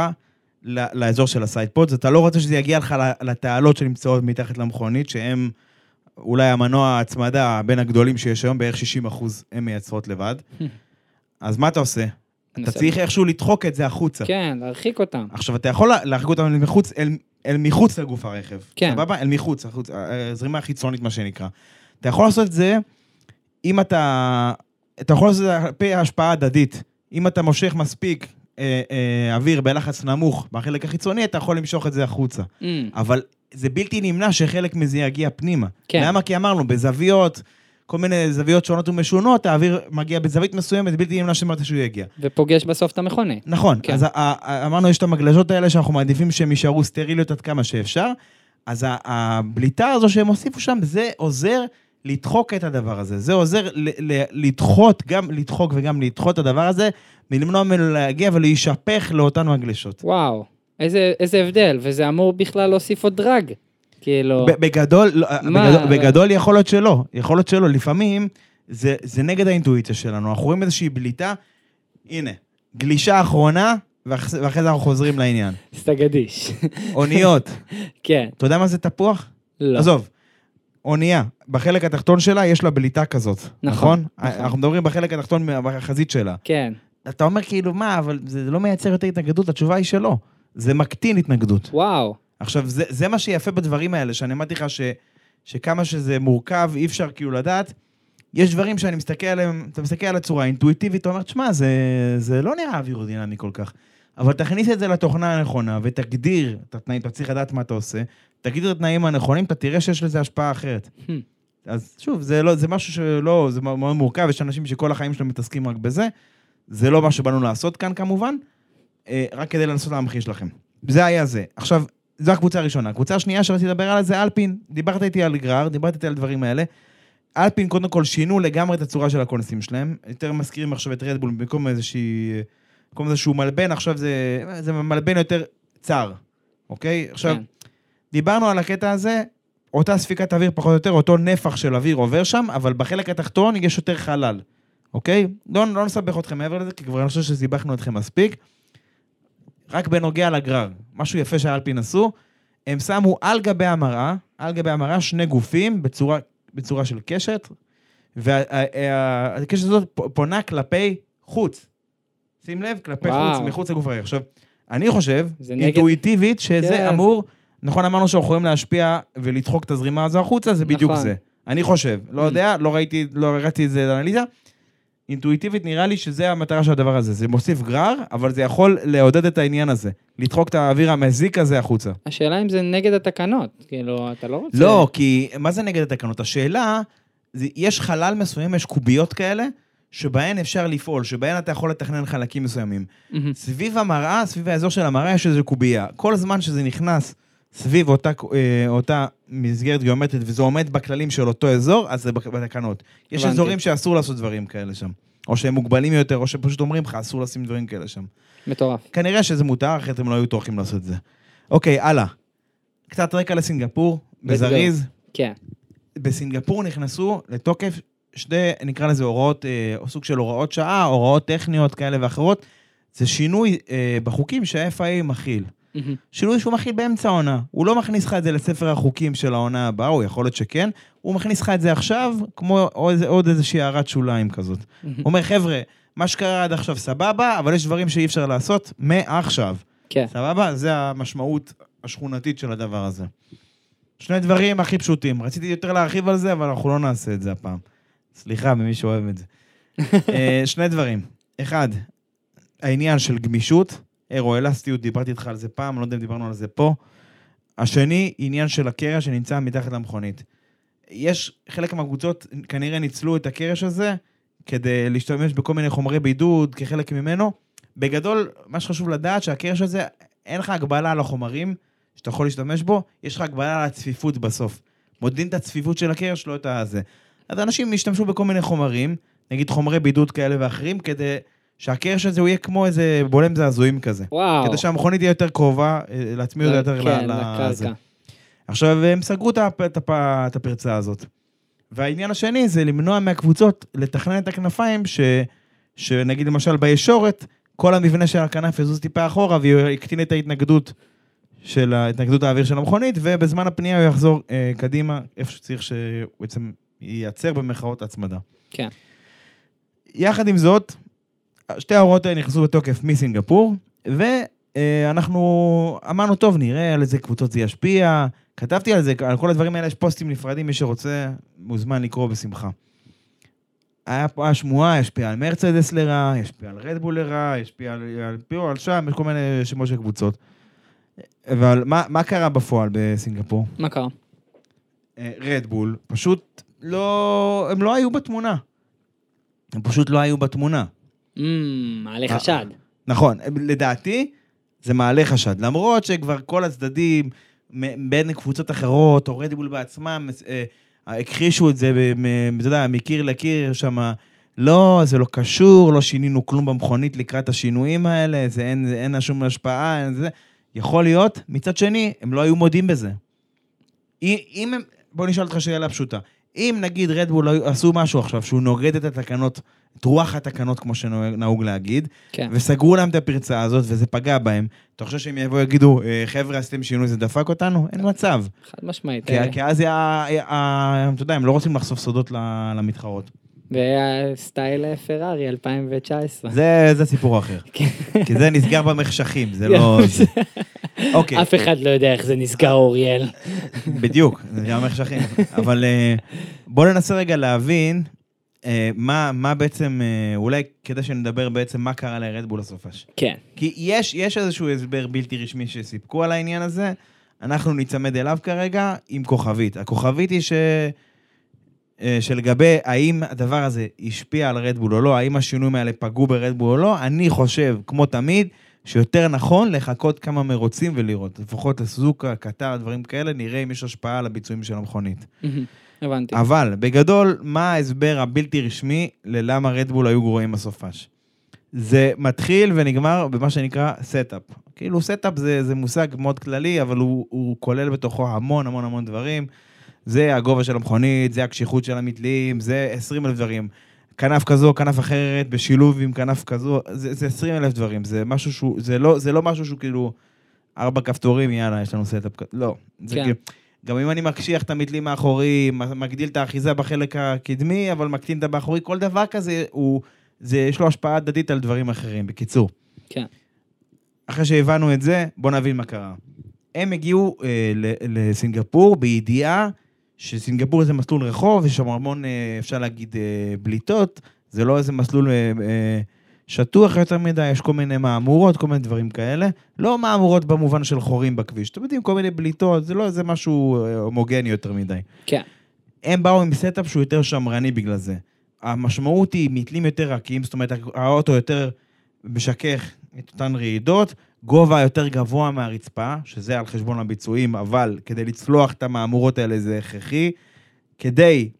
לאזור של ה sidepods, אתה לא רוצה שזה יגיע לך לתעלות שנמצאות מתחת למכונית, שהן אולי המנוע ההצמדה בין הגדולים שיש היום, בערך 60 אחוז, הן מייצרות לבד. אז מה אתה עושה? אתה צריך איכשהו לדחוק את זה החוצה. כן, להרחיק אותם. עכשיו, אתה יכול להרחיק אותם מחוץ, אל, אל מחוץ לגוף הרכב. כן. סבבה? אל מחוץ, החוץ, אה, זרימה חיצונית, מה שנקרא. אתה יכול לעשות את זה אם אתה... אתה יכול לעשות את זה על פי השפעה הדדית. אם אתה מושך מספיק אה, אה, אוויר בלחץ נמוך בחלק החיצוני, אתה יכול למשוך את זה החוצה. Mm, אבל זה בלתי נמנע שחלק מזה יגיע פנימה. כן. למה? כי אמרנו, בזוויות, כל מיני זוויות שונות ומשונות, האוויר מגיע בזווית מסוימת, בלתי נמנע שמתישהו יגיע. ופוגש בסוף את המכונה. נכון, כן. אז אמרנו, יש את המגלשות האלה שאנחנו מעדיפים שהן יישארו סטריליות עד כמה שאפשר, אז הבליטה הזו שהם הוסיפו שם, זה עוזר לדחוק את הדבר הזה. זה עוזר ל- ל- לדחות, גם לדחוק וגם לדחות את הדבר הזה, מלמנוע ממנו להגיע ולהישפך לאותן מגלשות. וואו, איזה, איזה הבדל, וזה אמור בכלל להוסיף עוד דרג. כאילו, בגדול, לא? בגדול, בגדול יכול להיות שלא, יכול להיות שלא, לפעמים זה, זה נגד האינטואיציה שלנו, אנחנו רואים איזושהי בליטה, הנה, גלישה אחרונה, ואח- ואחרי זה אנחנו חוזרים לעניין. סטגדיש. אוניות, כן, אתה יודע מה זה תפוח? לא. עזוב, אונייה, בחלק התחתון שלה יש לה בליטה כזאת, נכון, נכון? נכון. אנחנו מדברים בחלק התחתון, בחזית שלה. כן, אתה אומר כאילו, מה, אבל זה לא מייצר יותר התנגדות, התשובה היא שלא. זה מקטין התנגדות. וואו, עכשיו, זה, זה מה שיפה בדברים האלה, שאני אמרתי לך ש, שכמה שזה מורכב, אי אפשר כאילו לדעת. יש דברים שאני מסתכל עליהם, אתה מסתכל על הצורה האינטואיטיבית, אתה אומר, תשמע, זה, זה לא נראה אווירודינמי כל כך. אבל תכניס את זה לתוכנה הנכונה ותגדיר את התנאים, אתה צריך לדעת מה אתה עושה, תגדיר את התנאים הנכונים, אתה תראה שיש לזה השפעה אחרת. Hmm. אז שוב, זה, לא, זה משהו שלא, זה מאוד מורכב, יש אנשים שכל החיים שלהם מתעסקים רק בזה. זה לא מה שבאנו לעשות כאן כמובן, אה, רק כדי לנסות להמחיש לכם. זה היה זה. עכשיו, זו הקבוצה הראשונה. הקבוצה השנייה שרציתי לדבר עליה זה אלפין. דיברת איתי על גרר, דיברת איתי על הדברים האלה. אלפין קודם כל שינו לגמרי את הצורה של הקונסים שלהם. יותר מזכירים עכשיו את רדבול במקום איזושהי... במקום איזשהו מלבן, עכשיו זה, זה מלבן יותר צר, אוקיי? עכשיו, כן. דיברנו על הקטע הזה, אותה ספיקת אוויר פחות או יותר, אותו נפח של אוויר עובר שם, אבל בחלק התחתון יש יותר חלל, אוקיי? לא, לא נסבך אתכם מעבר לזה, כי כבר אני חושב שסיבכנו אתכם מספיק. רק בנוגע לגרר, משהו יפה שהאלפין עשו, הם שמו על גבי המראה, על גבי המראה שני גופים בצורה, בצורה של קשת, והקשת הזאת פונה כלפי חוץ. שים לב, כלפי וואו. חוץ, מחוץ לגוף הרכב. עכשיו, אני חושב, זה נגד- אינטואיטיבית, שזה כן. אמור, נכון אמרנו שאנחנו יכולים להשפיע ולדחוק את הזרימה הזו החוצה, זה בדיוק נכון. זה. אני חושב, לא Mm. יודע, לא ראיתי, לא ראיתי את זה לאנליזה. אינטואיטיבית נראה לי שזה המטרה של הדבר הזה. זה מוסיף גרר, אבל זה יכול לעודד את העניין הזה. לדחוק את האוויר המזיק הזה החוצה. השאלה אם זה נגד התקנות, כאילו, אתה לא רוצה... לא, כי מה זה נגד התקנות? השאלה, זה, יש חלל מסוים, יש קוביות כאלה, שבהן אפשר לפעול, שבהן אתה יכול לתכנן חלקים מסוימים. מהמם. סביב המראה, סביב האזור של המראה, יש איזו קובייה. כל זמן שזה נכנס סביב אותה, אה, אותה מסגרת גיאומטרית, וזה עומד בכללים של אותו אזור, אז זה בתקנות. יש הבנתי. אזורים שאסור לעשות דברים כאלה שם. או שהם מוגבלים יותר, או שפשוט אומרים לך, אסור לשים דברים כאלה שם. מטורף. כנראה שזה מותר, אחרת הם לא היו טורחים לעשות את זה. אוקיי, הלאה. קצת רקע לסינגפור, בזריז. כן. בסינגפור נכנסו לתוקף שתי, נקרא לזה הוראות, אה, או סוג של הוראות שעה, הוראות טכניות כאלה ואחרות. זה שינוי אה, בחוקים שה-FIA מכיל. מהמם. שינוי שהוא מכיל באמצע העונה. הוא לא מכניס לך את זה לספר החוקים של העונה הבאה, או יכול להיות שכן, הוא מכניס לך את זה עכשיו, כמו עוד, עוד איזושהי הערת שוליים כזאת. הוא אומר, חבר'ה, מה שקרה עד עכשיו סבבה, אבל יש דברים שאי אפשר לעשות מעכשיו. כן. סבבה? זה המשמעות השכונתית של הדבר הזה. שני דברים הכי פשוטים. רציתי יותר להרחיב על זה, אבל אנחנו לא נעשה את זה הפעם. סליחה ממי שאוהב את זה. אה, שני דברים. אחד, העניין של גמישות, אירו-אלסטיות, דיברתי איתך על זה פעם, לא יודע אם דיברנו על זה פה. השני, עניין של הקרע שנמצא מתחת למכונית. יש, חלק מהקבוצות כנראה ניצלו את הקרש הזה כדי להשתמש בכל מיני חומרי בידוד כחלק ממנו. בגדול, מה שחשוב לדעת שהקרש הזה, אין לך הגבלה על החומרים שאתה יכול להשתמש בו, יש לך הגבלה על הצפיפות בסוף. מודדים את הצפיפות של הקרש, לא את הזה. אז אנשים ישתמשו בכל מיני חומרים, נגיד חומרי בידוד כאלה ואחרים, כדי שהקרש הזה הוא יהיה כמו איזה בולם זעזועים כזה. וואו. כדי שהמכונית תהיה יותר קרובה, אה, להצמיד אותה יותר כן, ל- לזה. עכשיו, הם סגרו את הפ- את הפ- את הפרצה הזאת. והעניין השני זה למנוע מהקבוצות לתכנן את הכנפיים, ש, שנגיד למשל בישורת, כל המבנה של הכנף יזוז טיפה אחורה ויקטין את ההתנגדות של התנגדות האוויר של המכונית, ובזמן הפנייה הוא יחזור אה, קדימה, איפה שצריך שהוא בעצם ייצר במרכאות הצמדה. כן. יחד עם זאת, שתי ההוראות האלה נכנסו לתוקף מסינגפור, ואנחנו אמרנו, טוב, נראה על איזה קבוצות זה ישפיע. כתבתי על זה, על כל הדברים האלה יש פוסטים נפרדים, מי שרוצה מוזמן לקרוא בשמחה. היה פה השמועה, ישפיע על מרצדס לרעה, ישפיע על רדבול לרעה, ישפיע על, על פיו, על שם, יש כל מיני שמות של קבוצות. אבל מה, מה קרה בפועל בסינגפור? מה קרה? רדבול פשוט לא, הם לא היו בתמונה. הם פשוט לא היו בתמונה. אמ, מעלה חשד. נכון, לדעתי זה מעלה חשד. למרות שכבר כל הצדדים, בין קבוצות אחרות, או רדבול בעצמם, אה, הכחישו את זה, אתה יודע, מקיר לקיר שם, לא, זה לא קשור, לא שינינו כלום במכונית לקראת השינויים האלה, זה אין, זה אין שום השפעה, אין זה. יכול להיות, מצד שני, הם לא היו מודים בזה. אם הם, בוא נשאל אותך שאלה פשוטה. אם נגיד רדבול עשו משהו עכשיו שהוא נוגד את התקנות, את רוח התקנות, כמו שנהוג להגיד, כן. וסגרו להם את הפרצה הזאת וזה פגע בהם, אתה חושב שהם יבואו ויגידו, "אה, חבר'ה, עשיתם שינוי, זה דפק אותנו? אין מצב. חד משמעית. כי, אה, כי אז, אתה יודע, הם לא רוצים לחשוף סודות למתחרות. וסטייל פרארי 2019. זה, זה סיפור אחר. כן. כי זה נסגר במחשכים, זה לא... אוקיי, אף אחד לא יודע איך זה נסגר, אוריאל. בדיוק, זה גם המחשכים. אבל אה, בואו ננסה רגע להבין אה, מה, מה בעצם, אה, אולי כדי שנדבר בעצם מה קרה לרדבול הסופש. כן. כי יש, יש איזשהו הסבר בלתי רשמי שסיפקו על העניין הזה, אנחנו ניצמד אליו כרגע עם כוכבית. הכוכבית היא ש... אה, שלגבי האם הדבר הזה השפיע על רדבול או לא, האם השינויים האלה פגעו ברדבול או לא, אני חושב, כמו תמיד, שיותר נכון לחכות כמה מרוצים ולראות. לפחות לסוזוקה, קטר, דברים כאלה, נראה אם יש השפעה על הביצועים של המכונית. הבנתי. אבל בגדול, מה ההסבר הבלתי רשמי ללמה רדבול היו גרועים בסופש? זה מתחיל ונגמר במה שנקרא setup. כאילו setup זה, זה מושג מאוד כללי, אבל הוא, הוא כולל בתוכו המון המון המון דברים. זה הגובה של המכונית, זה הקשיחות של המתלים, זה 20 אלף דברים. כנף כזו, כנף אחרת, בשילוב עם כנף כזו, זה, זה 20 אלף דברים. זה משהו שהוא, זה לא, זה לא משהו שהוא כאילו ארבע כפתורים, יאללה, יש לנו setup כזה. לא. זה כן. כאילו, גם אם אני מקשיח את המתלים האחורי, מגדיל את האחיזה בחלק הקדמי, אבל מקטין את הבאחורי, כל דבר כזה, הוא, זה, יש לו השפעה הדדית על דברים אחרים. בקיצור, כן. אחרי שהבנו את זה, בואו נבין מה קרה. הם הגיעו אה, לסינגפור בידיעה שסינגפור זה מסלול רחוב, יש שם המון, אה, אפשר להגיד, אה, בליטות, זה לא איזה מסלול אה, שטוח יותר מדי, יש כל מיני מהמורות, כל מיני דברים כאלה. לא מהמורות במובן של חורים בכביש, אתם יודעים, כל מיני בליטות, זה לא איזה משהו הומוגני יותר מדי. כן. הם באו עם setup שהוא יותר שמרני בגלל זה. המשמעות היא מתלים יותר רכים, זאת אומרת, האוטו יותר משכך את אותן רעידות, גובה יותר גבוה מהרצפה, שזה על חשבון הביצועים, אבל כדי לצלוח את המהמורות האלה זה הכרחי, כדי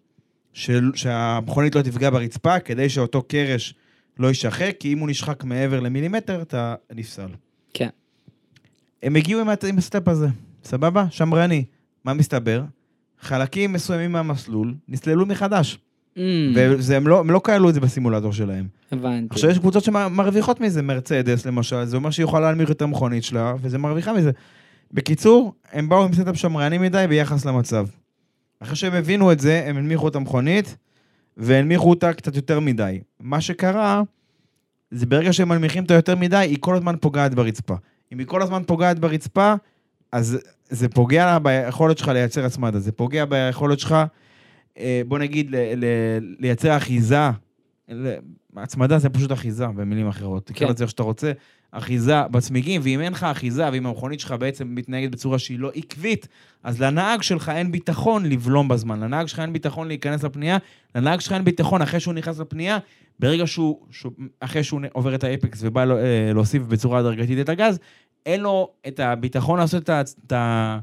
של, שהמכונית לא תפגע ברצפה, כדי שאותו קרש לא יישחק, כי אם הוא נשחק מעבר למילימטר, אתה נפסל. כן. הם הגיעו עם, עם ה setup הזה, סבבה? שמרני. מה מסתבר? חלקים מסוימים מהמסלול נסללו מחדש. אמ, והם לא, לא כללו את זה בסימולטור שלהם. הבנתי. עכשיו יש קבוצות שמרוויחות מזה, מרצדס למשל, זה אומר שהיא יכולה להנמיך את המכונית שלה, וזה מרוויחה מזה. בקיצור, הם באו עם setup שמרני מדי ביחס למצב. אחרי שהם הבינו את זה, הם הנמיכו את המכונית, והנמיכו אותה קצת יותר מדי. מה שקרה, זה ברגע שהם מנמיכים אותה יותר מדי, היא כל הזמן פוגעת ברצפה. אם היא כל הזמן פוגעת ברצפה, אז זה פוגע לה ביכולת שלך לייצר הצמדה, זה פוגע ביכולת שלך, בוא נגיד, ל- ל- לייצר אחיזה. הצמדה זה פשוט אחיזה, במילים אחרות. תקרא כן. לזה איך שאתה רוצה. אחיזה בצמיגים, ואם אין לך אחיזה, ואם המכונית שלך בעצם מתנהגת בצורה שהיא לא עקבית, אז לנהג שלך אין ביטחון לבלום בזמן. לנהג שלך אין ביטחון להיכנס לפנייה, לנהג שלך אין ביטחון אחרי שהוא נכנס לפנייה, ברגע שהוא, שהוא אחרי שהוא עובר את האפקס ובא אה, להוסיף בצורה הדרגתית את הגז, אין לו את הביטחון לעשות את ה...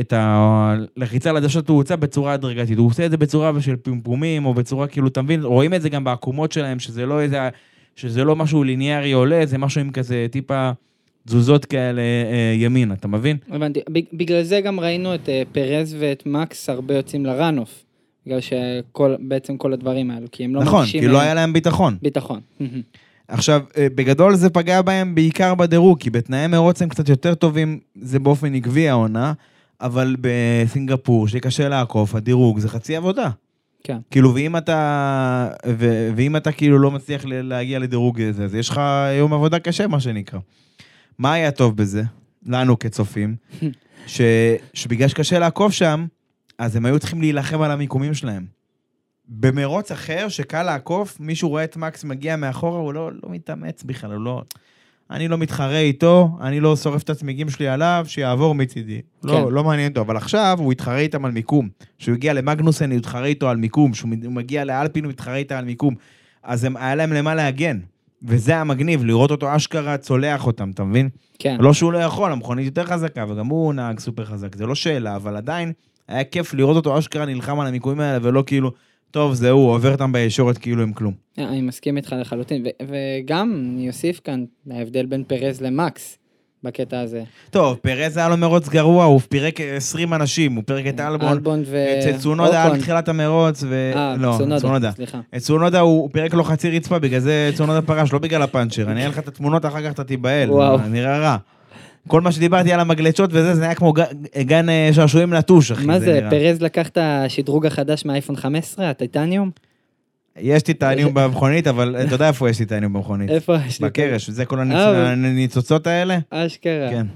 את הלחיצה לדשת תאוצה בצורה הדרגתית. הוא עושה את זה בצורה של פמפומים, או בצורה כאילו, אתה מבין? רואים את זה גם בעקומות שלהם, שזה לא איזה, שזה לא משהו ליניארי עולה, זה משהו עם כזה טיפה תזוזות כאלה אה, ימינה, אתה מבין? הבנתי. בג- בגלל זה גם ראינו את אה, פרז ואת מקס הרבה יוצאים לראנוף. בגלל שכל, בעצם כל הדברים האלו, כי הם לא נכון, מרגישים... כי לא היה להם ביטחון. ביטחון. עכשיו, אה, בגדול זה פגע בהם בעיקר בדירוג, כי בתנאי מרוץ הם קצת יותר טובים, זה באופן עקבי העונה, אבל בסינגפור, שקשה לעקוף, הדירוג זה חצי עבודה. כן. כאילו, ואם אתה, ו, ואם אתה כאילו לא מצליח להגיע לדירוג הזה, אז יש לך יום עבודה קשה, מה שנקרא. מה היה טוב בזה? לנו כצופים, ש, שבגלל שקשה לעקוף שם, אז הם היו צריכים להילחם על המיקומים שלהם. במרוץ אחר, שקל לעקוף, מישהו רואה את מקס מגיע מאחורה, הוא לא, לא מתאמץ בכלל, הוא לא... אני לא מתחרה איתו, אני לא שורף את הצמיגים שלי עליו, שיעבור מצידי. כן. כן. לא, לא מעניין אותו, אבל עכשיו הוא יתחרה איתם על מיקום. כשהוא הגיע למגנוסן, הוא יתחרה איתו על מיקום. כשהוא מגיע לאלפין, הוא יתחרה איתה על מיקום. אז הם, היה להם למה להגן. וזה המגניב, לראות אותו אשכרה צולח אותם, אתה מבין? כן. לא שהוא לא יכול, המכונית יותר חזקה, וגם הוא נהג סופר חזק, זה לא שאלה, אבל עדיין היה כיף לראות אותו אשכרה נלחם על המיקומים האלה, ולא כאילו, טוב, זהו, הוא עובר אותם בישורת כאילו הם כלום. אני מסכים איתך לחלוטין, וגם אני אוסיף כאן ההבדל בין פרז למקס בקטע הזה. טוב, פרז היה לו מרוץ גרוע, הוא פירק 20 אנשים, הוא פירק את אלבון, אלבון ו... את צונודה אוקון. תחילת המרוץ, ו... אה, לא, צונודה. סליחה. את צונודה הוא פירק לו חצי רצפה, בגלל זה צונודה פרש, לא בגלל הפאנצ'ר. אני אראה לך את התמונות, אחר כך אתה תיבהל, וואו. זה נראה רע. כל מה שדיברתי על המגלצ'ות וזה, זה היה כמו גן אה, שעשועים נטוש, אחי. מה זה. פרז לקח את השדרוג החדש מהאייפון 15, הטיטניום? יש טיטניום במכונית, אבל אתה יודע איפה יש טיטניום במכונית? איפה יש לי? בקרש, זה כל אה, הניצוצות האלה? אשכרה. כן.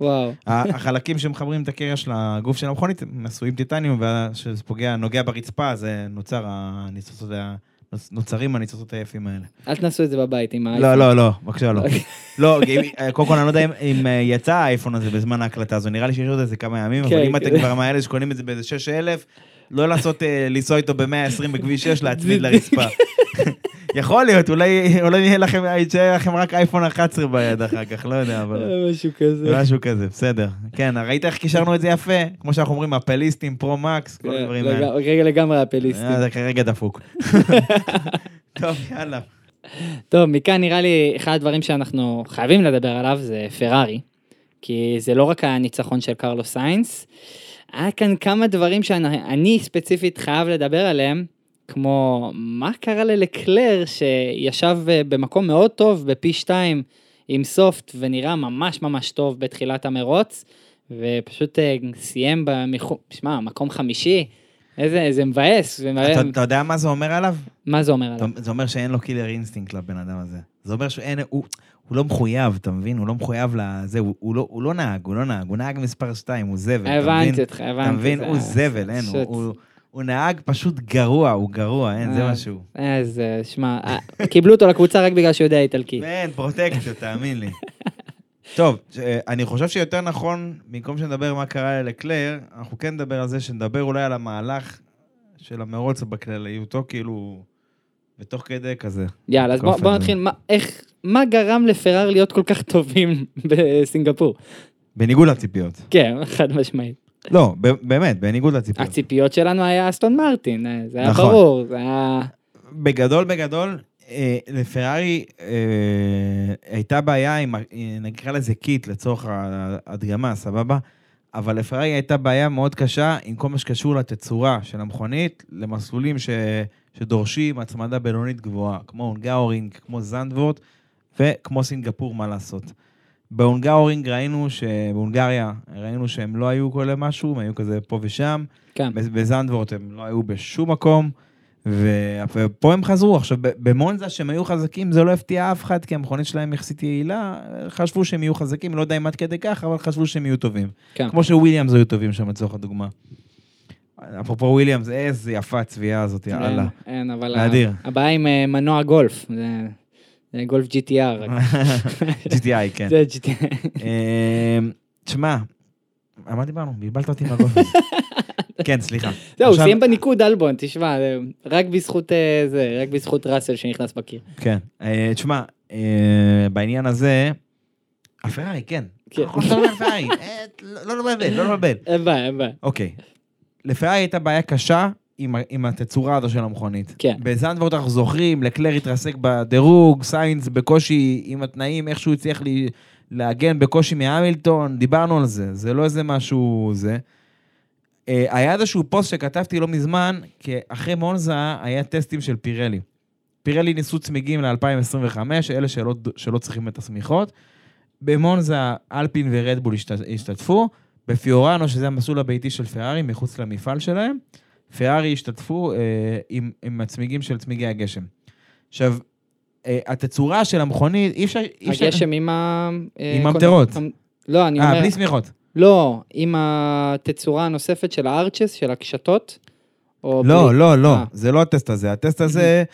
וואו. החלקים שמחברים את הקרש לגוף של המכונית הם עשויים טיטניום, וכשזה פוגע, נוגע ברצפה, זה נוצר הניצוצות, נוצרים הניצוצות היפים האלה. אל תנסו את זה בבית עם לא, האייפון. לא, לא, בבקשה לא. אוקיי. לא, אם- קודם כל אני לא יודע אם- אה, יצא האייפון הזה בזמן ההקלטה הזו, נראה לי שיש עוד איזה כמה ימים, אבל כן, אם אתם כן. כבר מהאלה שקונים את זה באיזה 6,000, לא לעשות, אה, לנסוע איתו ב-120 בכביש 6, להצמיד לרצפה. יכול להיות, אולי אולי יהיה לכם, יישאר לכם רק אייפון 11 ביד אחר כך, לא יודע, אבל... אה, משהו כזה. משהו כזה, בסדר. כן, ראית איך קישרנו את זה יפה? כמו שאנחנו אומרים, הפליסטים, פרו מקס, כל כן, הדברים האלה. רגע לגמרי הפליסטים. אה, זה כרגע דפוק. טוב, יאללה. טוב, מכאן נראה לי אחד הדברים שאנחנו חייבים לדבר עליו זה פרארי. כי זה לא רק הניצחון של קרלוס סיינס, היה כאן כמה דברים שאני אני ספציפית חייב לדבר עליהם, כמו מה קרה ללקלר שישב אה, במקום מאוד טוב בפי 2 עם סופט ונראה ממש ממש טוב בתחילת המרוץ, ופשוט אה, סיים במחו... שמע, מקום חמישי, איזה, מבאס, זה מבאס. אתה- אתה יודע מה זה אומר עליו? מה זה אומר עליו? זה אומר שאין לו killer instinct לבן אדם הזה. זה אומר שאין, הוא, הוא לא מחויב, אתה מבין? הוא לא מחויב לזה, הוא, הוא, לא, הוא לא נהג, הוא לא נהג, הוא נהג מספר 2, הוא זבל, אתה מבין? הבנתי אותך, הבנתי. אתה מבין? הוא זבל, אין, הוא, הוא, נהג פשוט גרוע, הוא גרוע, אין, זה אה, משהו. איזה, שמע, אה, קיבלו אותו לקבוצה רק בגלל שהוא יודע איטלקי. אין, פרוטקציות, תאמין לי. טוב, אני חושב שיותר נכון, במקום שנדבר מה קרה ללקלר, אנחנו כן נדבר על זה, שנדבר אולי על המהלך של המרוץ בכלליותו, כאילו, ותוך כדי כזה. יאללה, אז בוא לתקוף בוא. נתחיל, מה- איך, מה גרם לפרארי להיות כל כך טובים בסינגפור? בניגוד לציפיות. כן, חד משמעית. לא, באמת, בניגוד לציפיות. הציפיות שלנו היה אסטון מרטין, אה, זה היה נכון. ברור, זה היה... בגדול, בגדול, אה, לפרארי אה, הייתה בעיה עם, אה, נקרא לזה קיט לצורך ה- הדגמה, סבבה? אבל לפרארי הייתה בעיה מאוד קשה עם כל מה שקשור לתצורה של המכונית, למסלולים ש, שדורשים הצמדה בינונית גבוהה, כמו הונגרורינג, כמו זנדוורט וכמו סינגפור, מה לעשות. בהונגרורינג ראינו שבהונגריה ראינו שהם לא היו כל משהו, הם היו כזה פה ושם. כן, בזנדוורט הם לא היו בשום מקום, ופה הם חזרו. עכשיו, במונזה שהם היו חזקים, זה לא הפתיע אף אחד, כי המכונית שלהם יחסית יעילה, חשבו שהם יהיו חזקים, לא יודע אם עד כדי כך, אבל חשבו שהם יהיו טובים. כן. כמו שוויליאמס היו טובים שם, לצורך הדוגמה. אפרופו וויליאמס, איזה יפה הצביעה הזאת, יאללה. אין, אין, אבל נדיר. הבעיה עם אה, מנוע גולף, זה גולף GTR. GTI, כן. זה. אמ, תשמע, על מה דיברנו? בלבלת אותי מהגולף. הזה. כן, סליחה. זהו, הוא סיים בניקוד אלבון, תשמע, רק בזכות אה, זה, רק בזכות ראסל שנכנס בקיר. כן. אה, תשמע, אה, בעניין הזה, הפרארי, כן. כן. אנחנו על. אה, לא לא לבלבל, לא לבלבל. אין בעיה, אין בעיה. אוקיי. לפרארי הייתה בעיה קשה עם עם התצורה הזו של המכונית. כן. בזנדוורט אנחנו זוכרים, לקלר התרסק בדירוג, סיינס בקושי עם התנאים, איכשהו הצליח לי- להגן בקושי מהמילטון, דיברנו על זה, זה לא איזה משהו זה. אה, היה איזשהו פוסט שכתבתי לא מזמן, כי אחרי מונזה היה טסטים של פירלי. פירלי ניסו צמיגים ל-2025, אלה שלא, שלא צריכים את השמיכות. במונזה, אלפין ורדבול השת, השתתפו. בפיורנו, שזה המסלול הביתי של פרארי, מחוץ למפעל שלהם, פרארי השתתפו אה, עם, עם הצמיגים של צמיגי הגשם. עכשיו, אה, התצורה של המכונית, אי אפשר... אי אפשר- הגשם עם ה... אה, עם כל- ממטרות. לא, אני אה, אומר... בלי שמיכות. לא, עם התצורה הנוספת של הארצ'ס, של הקשתות? או לא, בלי? לא, לא, אה. זה לא הטסט הזה. הטסט הזה,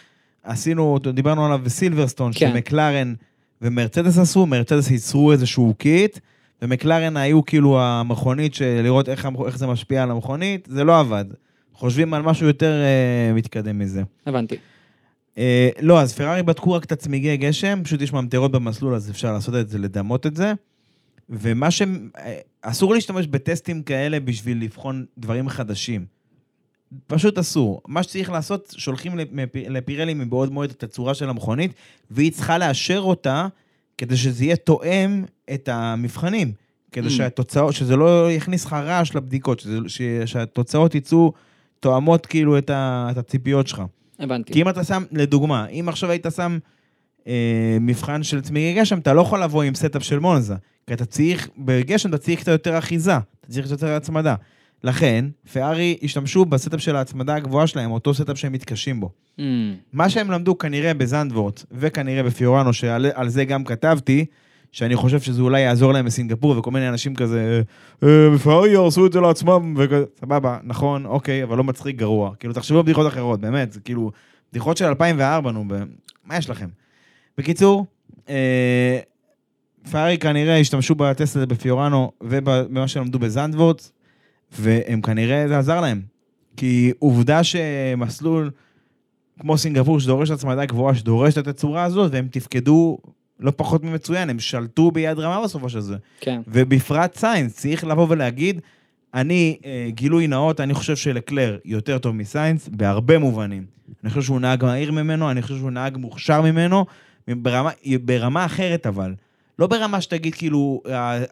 עשינו, דיברנו עליו בסילברסטון, כן. שמקלרן ומרצדס עשו, מרצדס ייצרו איזשהו קיט, ומקלרן היו כאילו המכונית של לראות איך, איך זה משפיע על המכונית, זה לא עבד. חושבים על משהו יותר אה, מתקדם מזה. הבנתי. אה, לא, אז פרארי בדקו רק את הצמיגי גשם, פשוט יש ממטרות במסלול, אז אפשר לעשות את זה, לדמות את זה. ומה ש... אה, אסור להשתמש בטסטים כאלה בשביל לבחון דברים חדשים. פשוט אסור. מה שצריך לעשות, שולחים לפ- לפירלי מבעוד מועד את הצורה של המכונית, והיא צריכה לאשר אותה כדי שזה יהיה תואם את המבחנים. כדי Mm. שהתוצאות, שזה לא יכניס לך רעש לבדיקות, שזה, שהתוצאות יצאו תואמות כאילו את, ה, את הציפיות שלך. הבנתי. כי אם אתה שם, לדוגמה, אם עכשיו היית שם אה, מבחן של צמיגי גשם, אתה לא יכול לבוא עם setup של מונזה. כי אתה צריך, בגשם אתה צריך קצת יותר אחיזה, אתה צריך קצת יותר הצמדה. לכן, פרארי השתמשו ב setup של ההצמדה הגבוהה שלהם, אותו setup שהם מתקשים בו. Mm, מה שהם למדו כנראה בזנדוורט, וכנראה בפיוראנו, שעל על זה גם כתבתי, שאני חושב שזה אולי יעזור להם בסינגפור, וכל מיני אנשים כזה, "אה, פרארי הרסו את זה לעצמם, וכזה, סבבה, נכון, אוקיי, אבל לא מצחיק גרוע. כאילו, תחשבו על בדיחות אחרות, באמת, זה כאילו, בדיחות של 2004, נו, ב... מה יש לכם? בקיצור, אה, פארי כנראה השתמשו בטסט הזה בפיורנו ובמה שהם למדו בזנדוורט, והם כנראה, זה עזר להם. כי עובדה שמסלול כמו סינגפור שדורש הצמדה גבוהה, שדורש את התצורה הזאת, והם תפקדו לא פחות ממצוין, הם שלטו ביד רמה בסופו של זה. כן. ובפרט סיינס, צריך לבוא ולהגיד, אני, אה, גילוי נאות, אני חושב שלקלר יותר טוב מסיינס בהרבה מובנים. אני חושב שהוא נהג מהיר ממנו, אני חושב שהוא נהג מוכשר ממנו, ברמה, ברמה אחרת אבל. לא ברמה שתגיד כאילו,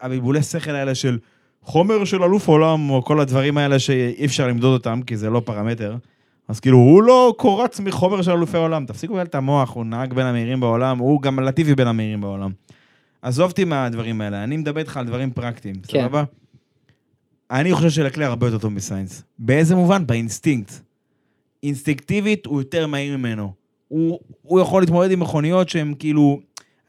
הבלבולי שכל האלה של חומר של אלוף עולם, או כל הדברים האלה שאי אפשר למדוד אותם, כי זה לא פרמטר. אז כאילו, הוא לא קורץ מחומר של אלופי עולם. תפסיקו לבלבל את המוח, הוא נהג בין המהירים בעולם, הוא גם לטיבי בין המהירים בעולם. עזוב אותי מהדברים האלה, אני מדבר איתך על דברים פרקטיים, כן. סבבה? אני חושב שלקלר הרבה יותר טוב מסיינס. באיזה מובן? באינסטינקט. אינסטינקטיבית הוא יותר מהיר ממנו. הוא, הוא יכול להתמודד עם מכוניות שהן כאילו...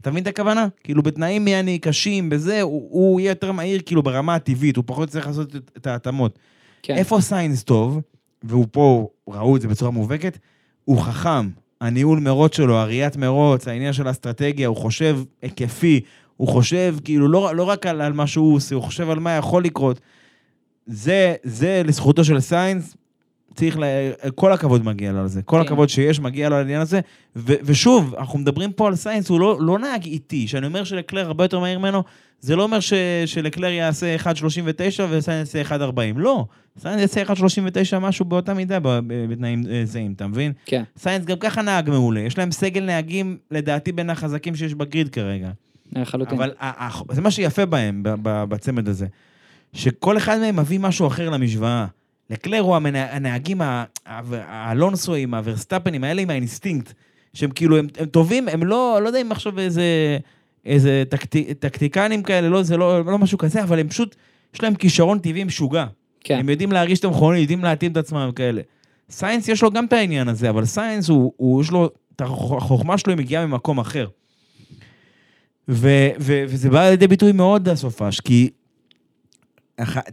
אתה מבין את הכוונה? כאילו בתנאים יעני קשים, בזה, הוא, הוא יהיה יותר מהיר כאילו ברמה הטבעית, הוא פחות צריך לעשות את, את ההתאמות. כן. איפה סיינס טוב, והוא פה, ראו את זה בצורה מובהקת, הוא חכם. הניהול מרוץ שלו, הראיית מרוץ, העניין של האסטרטגיה, הוא חושב היקפי, הוא חושב כאילו לא, לא רק על, על מה שהוא עושה, הוא חושב על מה יכול לקרות. זה, זה לזכותו של סיינס, צריך, ל... כל הכבוד מגיע לו על זה. כל כן. הכבוד שיש מגיע לו על העניין הזה. ו, ושוב, אנחנו מדברים פה על סיינס, הוא לא, לא נהג איטי. כשאני אומר שלקלר הרבה יותר מהיר ממנו, זה לא אומר ש, שלקלר יעשה 1.39 וסיינס יעשה 1.40. לא, סיינס יעשה 1.39 משהו באותה מידה בתנאים אה, זהים, אתה מבין? כן. סיינס גם ככה נהג מעולה. יש להם סגל נהגים, לדעתי, בין החזקים שיש בגריד כרגע. לחלוטין. אבל ה- ה- זה מה שיפה בהם, ב- ב- בצמד הזה. שכל אחד מהם מביא משהו אחר למשוואה. לקלר הוא המנה- הנהגים, האלונסואים, הוורסטאפנים, האלה עם האינסטינקט, שהם כאילו, הם, הם טובים, הם לא, לא יודע אם עכשיו איזה, איזה טקטי, טקטיקנים כאלה, לא, זה לא, לא משהו כזה, אבל הם פשוט, יש להם כישרון טבעי משוגע. כן. הם יודעים להרגיש את המכונית, יודעים להתאים את עצמם וכאלה. סיינס יש לו גם את העניין הזה, אבל סיינס הוא, הוא יש לו, את החוכמה שלו היא מגיעה ממקום אחר. ו, ו, וזה בא לידי ביטוי מאוד הסופש, כי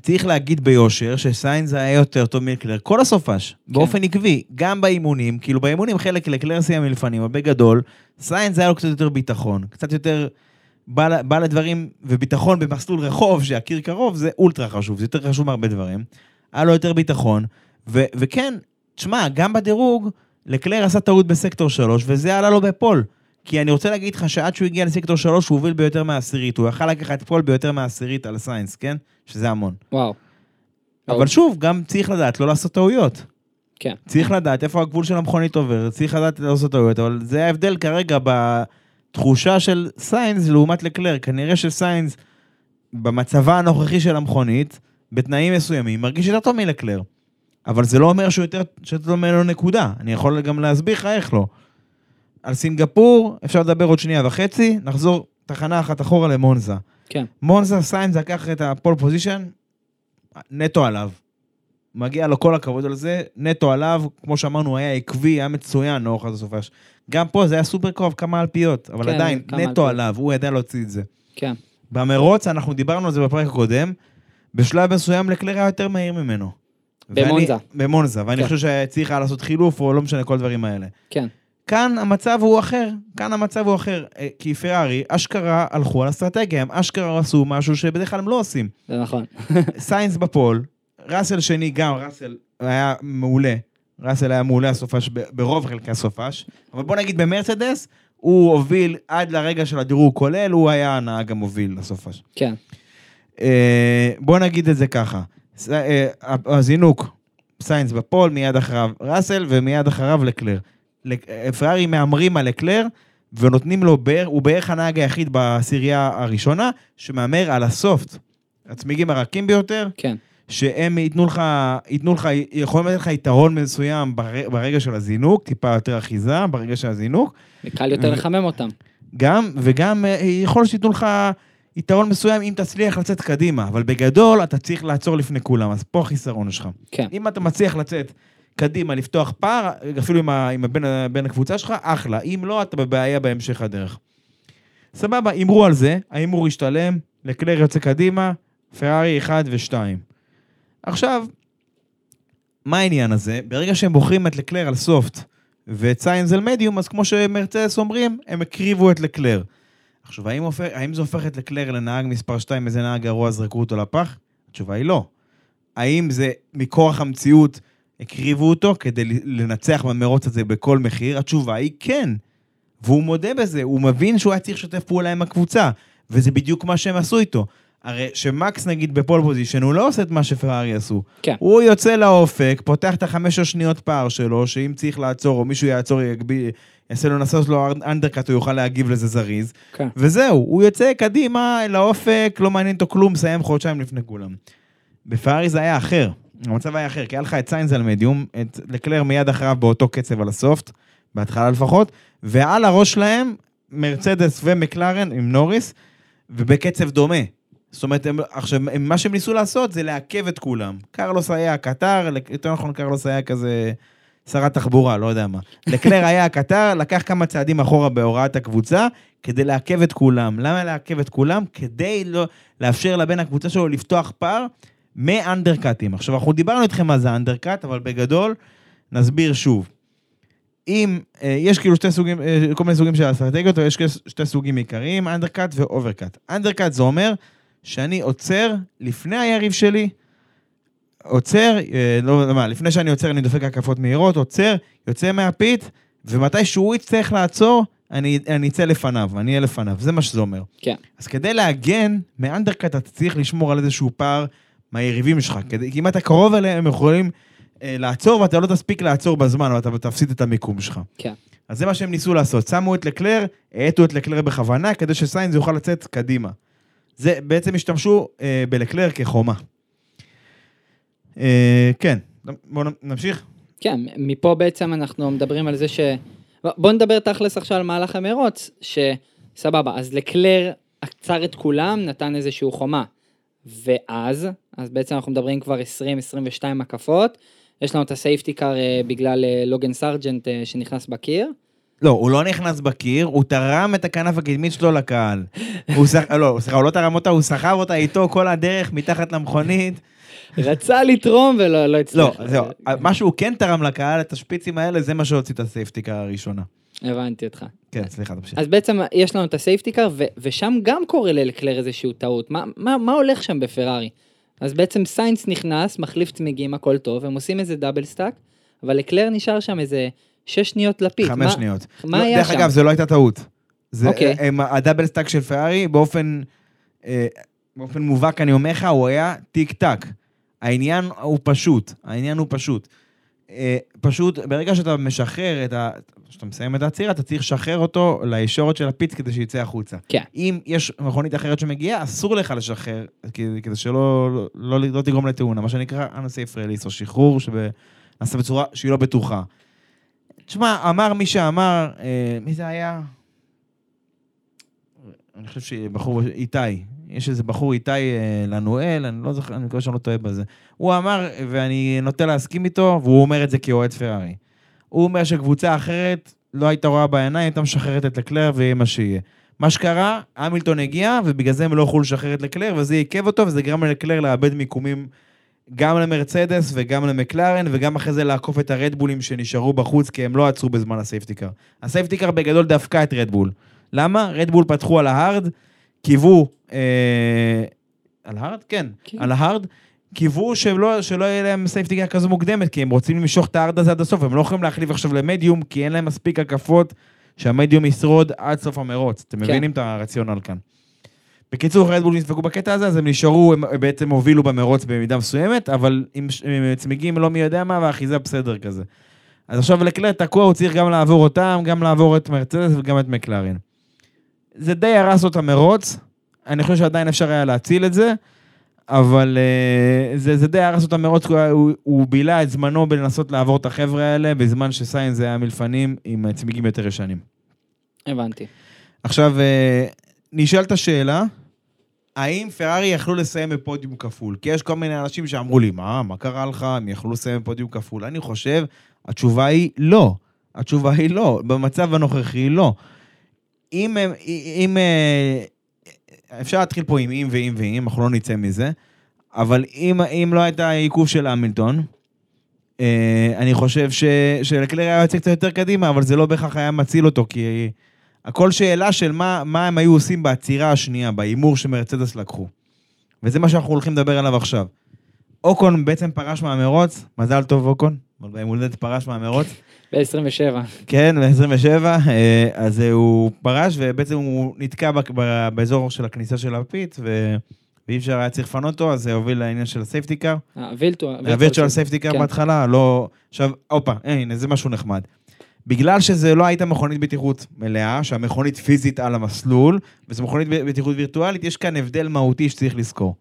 צריך להגיד ביושר שסיינס היה יותר טוב מקלר, כל הסופש, באופן עקבי, גם באימונים, כאילו באימונים חלק לקלר סיים מלפנים, אבל בגדול, סיינס היה לו קצת יותר ביטחון, קצת יותר בא, בא לדברים, וביטחון במסלול רחוב, שהקיר קרוב, זה אולטרה חשוב, זה יותר חשוב מהרבה דברים. היה לו יותר ביטחון, ו, וכן, תשמע, גם בדירוג, לקלר עשה טעות בסקטור 3, וזה עלה לו בפול. כי אני רוצה להגיד לך שעד שהוא הגיע לסקטור 3, הוא הוביל ביותר מעשירית. הוא יכל לקחת פול ביותר מעשירית על סיינס, כן? שזה המון. וואו. אבל שוב, גם צריך לדעת לא לעשות טעויות. כן. צריך לדעת איפה הגבול של המכונית עובר, צריך לדעת לא לעשות טעויות, אבל זה ההבדל כרגע בתחושה של סיינס לעומת לקלר. כנראה שסיינס, במצבה הנוכחי של המכונית, בתנאים מסוימים, מרגיש יותר טוב מלקלר. אבל זה לא אומר שהוא יותר, שיותר טוב ממנו נקודה. אני יכול גם להסביר לך איך לא. על סינגפור, אפשר לדבר עוד שנייה וחצי, נחזור תחנה אחת אחורה למונזה. כן. מונזה סיינס לקח את ה pole position, נטו עליו. מגיע לו כל הכבוד על זה, נטו עליו, כמו שאמרנו, היה עקבי, היה מצוין לאורך הסופש. גם פה זה היה סופר קרוב, כמה אלפיות, אבל כן, עדיין, נטו אלפיות. עליו, הוא ידע להוציא את זה. כן. במרוץ, אנחנו דיברנו על זה בפרק הקודם, בשלב מסוים לקלר היה יותר מהיר ממנו. במונזה. ואני, במונזה, ואני כן. חושב שצריך היה לעשות חילוף, או לא משנה, כל הדברים האלה. כן. כאן המצב הוא אחר, כאן המצב הוא אחר, אה, כי פרארי אשכרה הלכו על אסטרטגיה, הם אשכרה עשו משהו שבדרך כלל הם לא עושים. זה נכון. סיינס בפול, ראסל שני גם, ראסל היה מעולה, ראסל היה מעולה הסופש ברוב חלקי הסופש, אבל בוא נגיד במרצדס, הוא הוביל עד לרגע של הדירוג כולל, הוא היה הנהג המוביל לסופש. כן. אה, בוא נגיד את זה ככה, אה, הזינוק, סיינס ב pole, מיד אחריו ראסל ומיד אחריו לקלר. פרארי מהמרים על לקלר ונותנים לו, בער- הוא בערך הנהג היחיד בעשירייה הראשונה שמהמר על ה soft, הצמיגים הרכים ביותר, כן. שהם ייתנו לך, ייתנו לך, יכולים לתת לך יתרון מסוים בר- ברגע של הזינוק, טיפה יותר אחיזה ברגע של הזינוק, וקל יותר לחמם אותם. גם, וגם אה, יכול שייתנו לך יתרון מסוים אם תצליח לצאת קדימה, אבל בגדול אתה צריך לעצור לפני כולם, אז פה החיסרון שלך. כן. אם אתה מצליח לצאת קדימה, לפתוח פער, אפילו עם, ה, עם הבן, הבן הקבוצה שלך, אחלה. אם לא, אתה בבעיה בהמשך הדרך. סבבה, הימרו על זה, ההימור השתלם, לקלר יוצא קדימה, פרארי 1 ו-2. עכשיו, מה העניין הזה? ברגע שהם בוחרים את לקלר על סופט ואת סיינס על מדיום, אז כמו שמרצדס אומרים, הם הקריבו את לקלר. עכשיו, האם, הופך, האם זה הופך את לקלר לנהג מספר 2, איזה נהג גרוע זרקו אותו לפח? התשובה היא לא. האם זה מכורח המציאות הקריבו אותו כדי לנצח במרוץ הזה בכל מחיר? התשובה היא כן. והוא מודה בזה, הוא מבין שהוא היה צריך לשתף פעולה עם הקבוצה, וזה בדיוק מה שהם עשו איתו. הרי שמקס נגיד ב pole position, הוא לא עושה את מה שפרארי עשו. כן. הוא יוצא לאופק, פותח את החמש שניות פער שלו, שאם צריך לעצור, או מישהו יעצור, יגביל, יעשה לו לעשות לו undercut, הוא יוכל להגיב לזה זריז. כן. וזהו, הוא יוצא קדימה לאופק, לא מעניין אותו כלום, מסיים חודשיים לפני כולם. בפרארי זה היה אחר, המצב היה אחר, כי היה לך את סיינס על מדיום, את לקלר מיד אחריו באותו קצב על ה soft, בהתחלה לפחות, ועל הראש שלהם, מרצדס ומקלרן עם נוריס, ובקצב דומה. זאת אומרת, הם, עכשיו, הם, מה שהם ניסו לעשות זה לעכב את כולם. קרלוס היה הקטר, יותר נכון קרלוס היה כזה שרת תחבורה, לא יודע מה. לקלר היה הקטר, לקח כמה צעדים אחורה בהוראת הקבוצה, כדי לעכב את כולם. למה לעכב את כולם? כדי לא, לאפשר לבן הקבוצה שלו לפתוח פער מאנדרקאטים. עכשיו, אנחנו דיברנו איתכם מה זה אנדרקאט, אבל בגדול, נסביר שוב. אם, אה, יש כאילו שתי סוגים, אה, כל מיני סוגים של אסטרטגיות, אבל יש כאילו שתי סוגים עיקריים, undercut ו overcut. undercut זה אומר שאני עוצר לפני היריב שלי, עוצר, אה, לא יודע מה, לפני שאני עוצר אני דופק הקפות מהירות, עוצר, יוצא מה pit, ומתי שהוא יצטרך לעצור, אני, אני אצא לפניו, אני אהיה לפניו, זה מה שזה אומר. כן. אז כדי להגן מ undercut, אתה צריך לשמור על איזשהו פער מהיריבים שלך. כדי, כי אם אתה קרוב אליהם, הם יכולים אה, לעצור, ואתה לא תספיק לעצור בזמן, ואתה תפסיד את המיקום שלך. כן. אז זה מה שהם ניסו לעשות. שמו את לקלר, האטו את לקלר בכוונה, כדי שסיינס יוכל לצאת קדימה. זה, בעצם השתמשו אה, בלקלר כחומה. אה, כן, בואו נמשיך. כן, מפה בעצם אנחנו מדברים על זה ש... בוא נדבר תכלס עכשיו על מהלך המרוץ, שסבבה, אז לקלר עצר את כולם, נתן איזשהו חומה. ואז, אז בעצם אנחנו מדברים כבר 20-22 הקפות, יש לנו את ה safety car אה, בגלל אה, לוגן סרג'נט אה, שנכנס בקיר. לא, הוא לא נכנס בקיר, הוא תרם את הכנף הקדמית שלו לקהל. הוא סח... לא, סליחה, הוא לא תרם אותה, הוא סחב אותה איתו כל הדרך מתחת למכונית. רצה לתרום ולא לא הצליח. לא, זהו, מה שהוא כן תרם לקהל, את השפיצים האלה, זה מה שהוציא את ה safety car הראשונה. הבנתי אותך. כן, סליחה, תמשיך. אז בעצם יש לנו את ה safety car, ו- ושם גם קורה ללקלר איזושהי טעות. מה, מה, מה הולך שם בפרארי? אז בעצם סיינס נכנס, מחליף צמיגים, הכל טוב, הם עושים איזה double stack, אבל לקלר נשאר שם איזה שש שניות לפיק. חמש מה, שניות. מה לא, היה דרך שם? אגב, זה לא הייתה טעות. זה, אוקיי. הם, ה double stack של פרארי, באופן, אה, באופן מובהק, אני אומר לך, הוא היה טיק טק. העניין הוא פשוט, העניין הוא פשוט. אה, פשוט, ברגע שאתה משחרר את ה... כשאתה מסיים את העצירה, אתה צריך לשחרר אותו לישורת של הפיץ כדי שיצא החוצה. כן. אם יש מכונית אחרת שמגיעה, אסור לך לשחרר, כדי, כדי שלא לא, לא, לא תגרום לתאונה, מה שנקרא unsafe release, או שחרור שנעשה בצורה שהיא לא בטוחה. תשמע, אמר מי שאמר, אה, מי זה היה? אני חושב שבחור, איתי. יש איזה בחור, איתי אה, לנואל, אני לא זוכר, אני מקווה שאני לא טועה בזה. הוא אמר, ואני נוטה להסכים איתו, והוא אומר את זה כאוהד פרארי. הוא אומר שקבוצה אחרת לא הייתה רואה בעיניים, הייתה משחררת את לקלר ויהיה מה שיהיה. מה שקרה, המילטון הגיע, ובגלל זה הם לא יכלו לשחרר את לקלר, וזה עיכב אותו, וזה גרם לקלר לאבד מיקומים גם למרצדס וגם למקלרן, וגם אחרי זה לעקוף את הרדבולים שנשארו בחוץ, כי הם לא עצרו בזמן הסייפטיקר. הסייפטיקר בגדול דפקה את רדבול. למה? רדבול פתחו על ה hard, קיוו... אה, על ה hard? כן, כן. על ה hard. קיוו שלא, שלא יהיה להם safety car כזו מוקדמת, כי הם רוצים למשוך את ה hard הזה עד הסוף, הם לא יכולים להחליף עכשיו למדיום, כי אין להם מספיק הקפות שהמדיום ישרוד עד סוף המרוץ. אתם כן. מבינים את הרציונל כאן. בקיצור, רדבול נדפקו בקטע הזה, אז הם נשארו, הם בעצם הובילו במרוץ במידה מסוימת, אבל עם, עם צמיגים לא מי יודע מה, והאחיזה בסדר כזה. אז עכשיו לקלר תקוע, הוא צריך גם לעבור אותם, גם לעבור את מרצדס וגם את מקלארן. זה די הרס לו את המרוץ, אני חושב שעדיין אפשר היה להציל את זה, אבל uh, זה, זה די הרס לו את המרוץ, הוא, הוא, בילה את זמנו בלנסות לעבור את החבר'ה האלה, בזמן שסיינס היה מלפנים עם אה, צמיגים יותר ישנים. הבנתי. עכשיו, אה, נשאלת השאלה, האם פרארי יכלו לסיים בפודיום כפול? כי יש כל מיני אנשים שאמרו לי, מה, מה קרה לך, הם יכלו לסיים בפודיום כפול? אני חושב, התשובה היא לא. התשובה היא לא. במצב הנוכחי, לא. אם, הם- אם, אה, אפשר להתחיל פה עם אם ואם ואם, אנחנו לא נצא מזה, אבל אם, אם לא הייתה עיכוב של המילטון, אה, אני חושב ש, שלקלר היה יוצא קצת יותר קדימה, אבל זה לא בהכרח היה מציל אותו, כי הכל שאלה של מה, מה הם היו עושים בעצירה השנייה, בהימור שמרצדס לקחו. וזה מה שאנחנו הולכים לדבר עליו עכשיו. אוקון בעצם פרש מהמרוץ, מזל טוב אוקון, ביום הולדת פרש מהמרוץ. ב-27. כן, ב-27, אה, אז אה, הוא פרש ובעצם הוא נתקע באזור של הכניסה של ה pit, ו... ואי אפשר היה צריך לפנות אותו, אז זה הוביל לעניין של ה safety car. ה virtual safety car. בהתחלה, לא... עכשיו, הופה, הנה, זה משהו נחמד. בגלל שזה לא הייתה מכונית בטיחות מלאה, שהמכונית פיזית על המסלול, וזו מכונית בטיחות וירטואלית, יש כאן הבדל מהותי שצריך לזכור.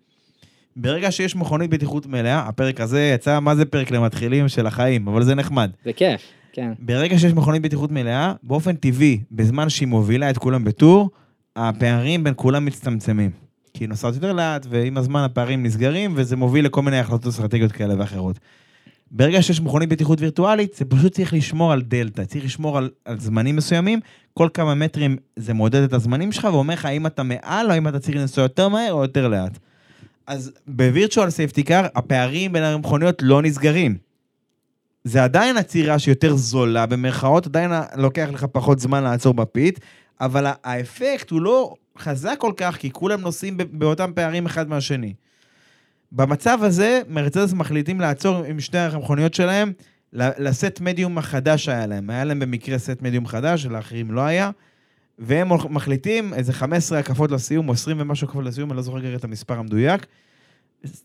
ברגע שיש מכונית בטיחות מלאה, הפרק הזה יצא, מה זה פרק למתחילים של החיים, אבל זה נחמד. זה כיף, כן. ברגע שיש מכונית בטיחות מלאה, באופן טבעי, בזמן שהיא מובילה את כולם בטור, הפערים בין כולם מצטמצמים. כי היא נוסעת יותר לאט, ועם הזמן הפערים נסגרים, וזה מוביל לכל מיני החלטות אסטרטגיות כאלה ואחרות. ברגע שיש מכונית בטיחות וירטואלית, זה פשוט צריך לשמור על דלתא, צריך לשמור על, על זמנים מסוימים, כל כמה מטרים זה מודד את הזמנים שלך, ואומר לך האם אתה מעל, או האם אתה צריך לנסוע יותר מהר או יותר לאט. אז בווירטואל סייפטי קאר, הפערים בין המכוניות לא נסגרים. זה עדיין עצירה שיותר זולה במרכאות, עדיין לוקח לך פחות זמן לעצור בפיט, אבל האפקט הוא לא חזק כל כך, כי כולם נוסעים באותם פערים אחד מהשני. במצב הזה, מרצדס מחליטים לעצור עם שתי המכוניות שלהם, לסט מדיום החדש היה להם. היה להם במקרה סט מדיום חדש, שלאחרים לא היה, והם מחליטים איזה 15 הקפות לסיום, או 20 ומשהו הקפות לסיום, אני לא זוכר כרגע את המספר המדויק.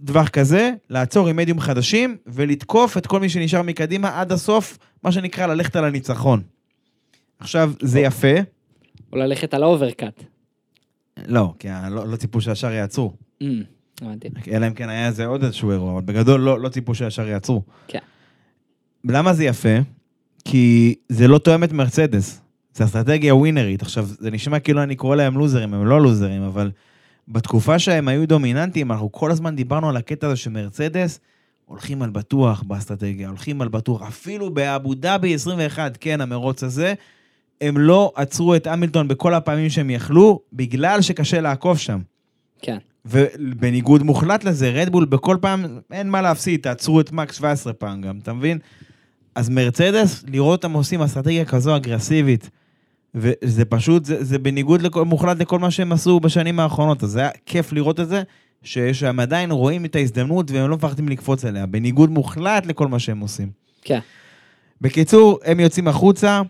טווח כזה, לעצור עם מדיום חדשים, ולתקוף את כל מי שנשאר מקדימה עד הסוף, מה שנקרא ללכת על הניצחון. עכשיו, זה יפה. או ללכת על ה overcut. לא, כי לא, לא ציפו שישר יעצרו. אממ, הבנתי. אלא אם כן היה איזה עוד איזשהו אירוע, אבל בגדול לא, לא ציפו שישר יעצרו. כן. למה זה יפה? כי זה לא תואם את מרצדס. זה אסטרטגיה ווינרית. עכשיו, זה נשמע כאילו אני קורא להם לוזרים, הם לא לוזרים, אבל בתקופה שהם היו דומיננטיים, אנחנו כל הזמן דיברנו על הקטע הזה שמרצדס הולכים על בטוח באסטרטגיה, הולכים על בטוח. אפילו באבו דאבי 21, כן, המרוץ הזה, הם לא עצרו את המילטון בכל הפעמים שהם יכלו, בגלל שקשה לעקוב שם. כן. ובניגוד מוחלט לזה, רדבול בכל פעם, אין מה להפסיד, תעצרו את מקס 17 פעם גם, אתה מבין? אז מרצדס, לראות אותם עושים אסטרטגיה כזו אגרסיבית, וזה פשוט, זה, זה בניגוד לכל, מוחלט לכל מה שהם עשו בשנים האחרונות, אז זה היה כיף לראות את זה, ש, שהם עדיין רואים את ההזדמנות והם לא מפחדים לקפוץ עליה, בניגוד מוחלט לכל מה שהם עושים. כן. בקיצור, הם יוצאים החוצה,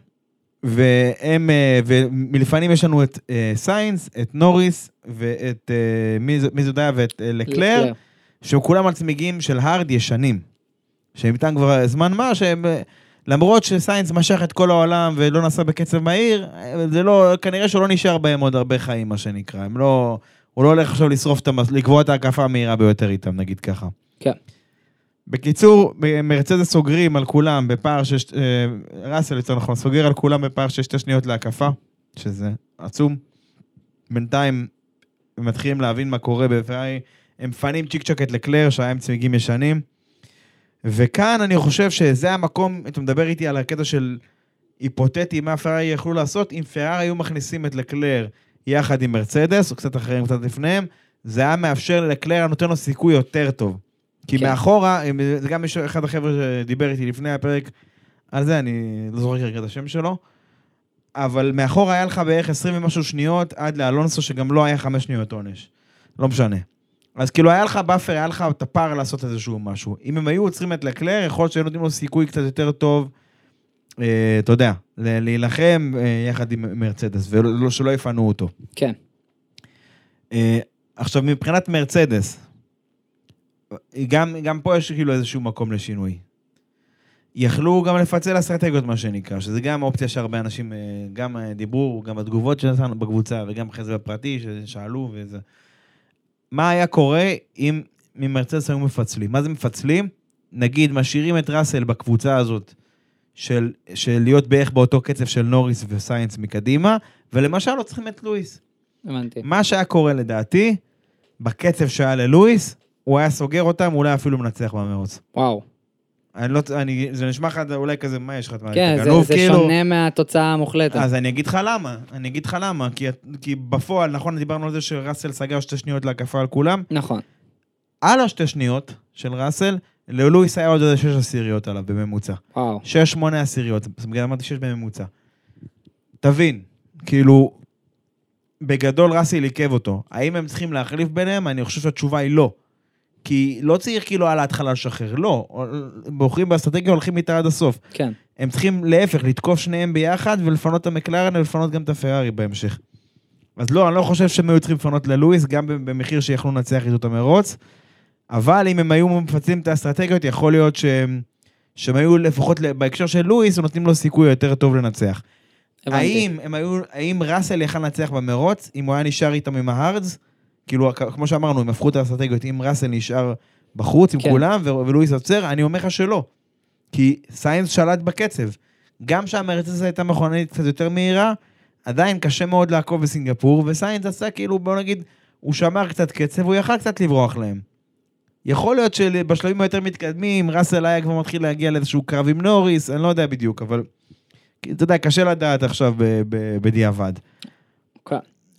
והם, אה, ומלפנים יש לנו את אה, סיינס, את נוריס, ואת אה, מיז- מיזודיה ואת אה, לקלר, שהם כולם על צמיגים של הארד ישנים. שהם איתם כבר זמן מה, שהם... למרות שסיינס משך את כל העולם ולא נסע בקצב מהיר, זה לא, כנראה שלא נשאר בהם עוד הרבה חיים, מה שנקרא. הם לא... הוא לא הולך עכשיו לשרוף את המס... לקבוע את ההקפה המהירה ביותר איתם, נגיד ככה. כן. בקיצור, מרצדס סוגרים על כולם בפער של... אה, ראסל יותר נכון, סוגר על כולם בפער של שתי שניות להקפה, שזה עצום. בינתיים הם מתחילים להבין מה קורה בפרארי, הם מפנים צ'יק צ'ק את לקלר, שהיה עם צמיגים ישנים. וכאן אני חושב שזה המקום, אתה מדבר איתי על הקטע של היפותטי, מה פרארי יכלו לעשות, אם פרארי היו מכניסים את לקלר יחד עם מרצדס, או קצת אחריהם, קצת לפניהם, זה היה מאפשר ללקלר, נותן לו סיכוי יותר טוב. כי כן. מאחורה, זה גם יש אחד החבר'ה שדיבר איתי לפני הפרק על זה, אני לא זוכר כרגע את השם שלו, אבל מאחורה היה לך בערך 20 ומשהו שניות עד לאלונסו, שגם לא היה 5 שניות עונש. לא משנה. אז כאילו היה לך buffer, היה לך את הפער לעשות איזשהו משהו. אם הם היו עוצרים את לקלר, יכול להיות שהיו נותנים לו סיכוי קצת יותר טוב, אה, אתה יודע, להילחם אה, יחד עם מרצדס, ושלא יפנו אותו. כן. אה, עכשיו, מבחינת מרצדס, גם, גם פה יש כאילו איזשהו מקום לשינוי. יכלו גם לפצל אסטרטגיות, מה שנקרא, שזה גם אופציה שהרבה אנשים אה, גם אה, דיברו, גם בתגובות שנתנו בקבוצה, וגם אחרי זה בפרטי, ששאלו וזה. מה היה קורה אם ממרצדס היו מפצלים? מה זה מפצלים? נגיד, משאירים את ראסל בקבוצה הזאת של, של להיות בערך באותו קצב של נוריס וסיינס מקדימה, ולמשל לא צריכים את לואיס. הבנתי. מה שהיה קורה לדעתי, בקצב שהיה ללואיס, הוא היה סוגר אותם, אולי אפילו מנצח במרוץ. וואו. אני לא, אני, זה נשמע לך אולי כזה, מה יש לך? כן, זה- גנוב, זה כאילו? שונה מהתוצאה המוחלטת. אז אני אגיד לך למה, אני אגיד לך למה, כי, כי בפועל, נכון, דיברנו על זה שראסל סגר שתי שניות להקפה על כולם, נכון. על השתי שניות של ראסל, ללואיס היה עוד איזה שש עשיריות עליו בממוצע. וואו. שש, שמונה עשיריות, אז בגלל אמרתי שש בממוצע. תבין, כאילו, בגדול ראסל עיכב אותו. האם הם צריכים להחליף ביניהם? אני חושב שהתשובה היא לא. כי לא צריך כאילו על ההתחלה לשחרר, לא. בוחרים באסטרטגיה, הולכים איתה עד הסוף. כן. הם צריכים להפך, לתקוף שניהם ביחד ולפנות את המקלרן ולפנות גם את הפרארי בהמשך. אז לא, אני לא חושב שהם היו צריכים לפנות ללואיס, גם במחיר שיכלו לנצח איתו את המרוץ, אבל אם הם היו מפצלים את האסטרטגיות, יכול להיות שהם, שהם היו לפחות בהקשר של לואיס, נותנים לו סיכוי יותר טוב לנצח. הבנתי. האם, הם היו, האם ראסל יכל לנצח במרוץ, אם הוא היה נשאר איתם עם ההארדס? כאילו, כמו שאמרנו, הם הפכו את האסטרטגיות, אם ראסל נשאר בחוץ עם כן. כולם ו- ולואיס עוצר, אני אומר לך שלא. כי סיינס שלט בקצב. גם שהמרצדס הייתה מכונית קצת יותר מהירה, עדיין קשה מאוד לעקוב בסינגפור, וסיינס עשה כאילו, בוא נגיד, הוא שמר קצת קצב, הוא יכל קצת לברוח להם. יכול להיות שבשלבים היותר מתקדמים, ראסל היה כבר מתחיל להגיע לאיזשהו קרב עם נוריס, אני לא יודע בדיוק, אבל... אתה יודע, קשה לדעת עכשיו ב- ב- בדיעבד.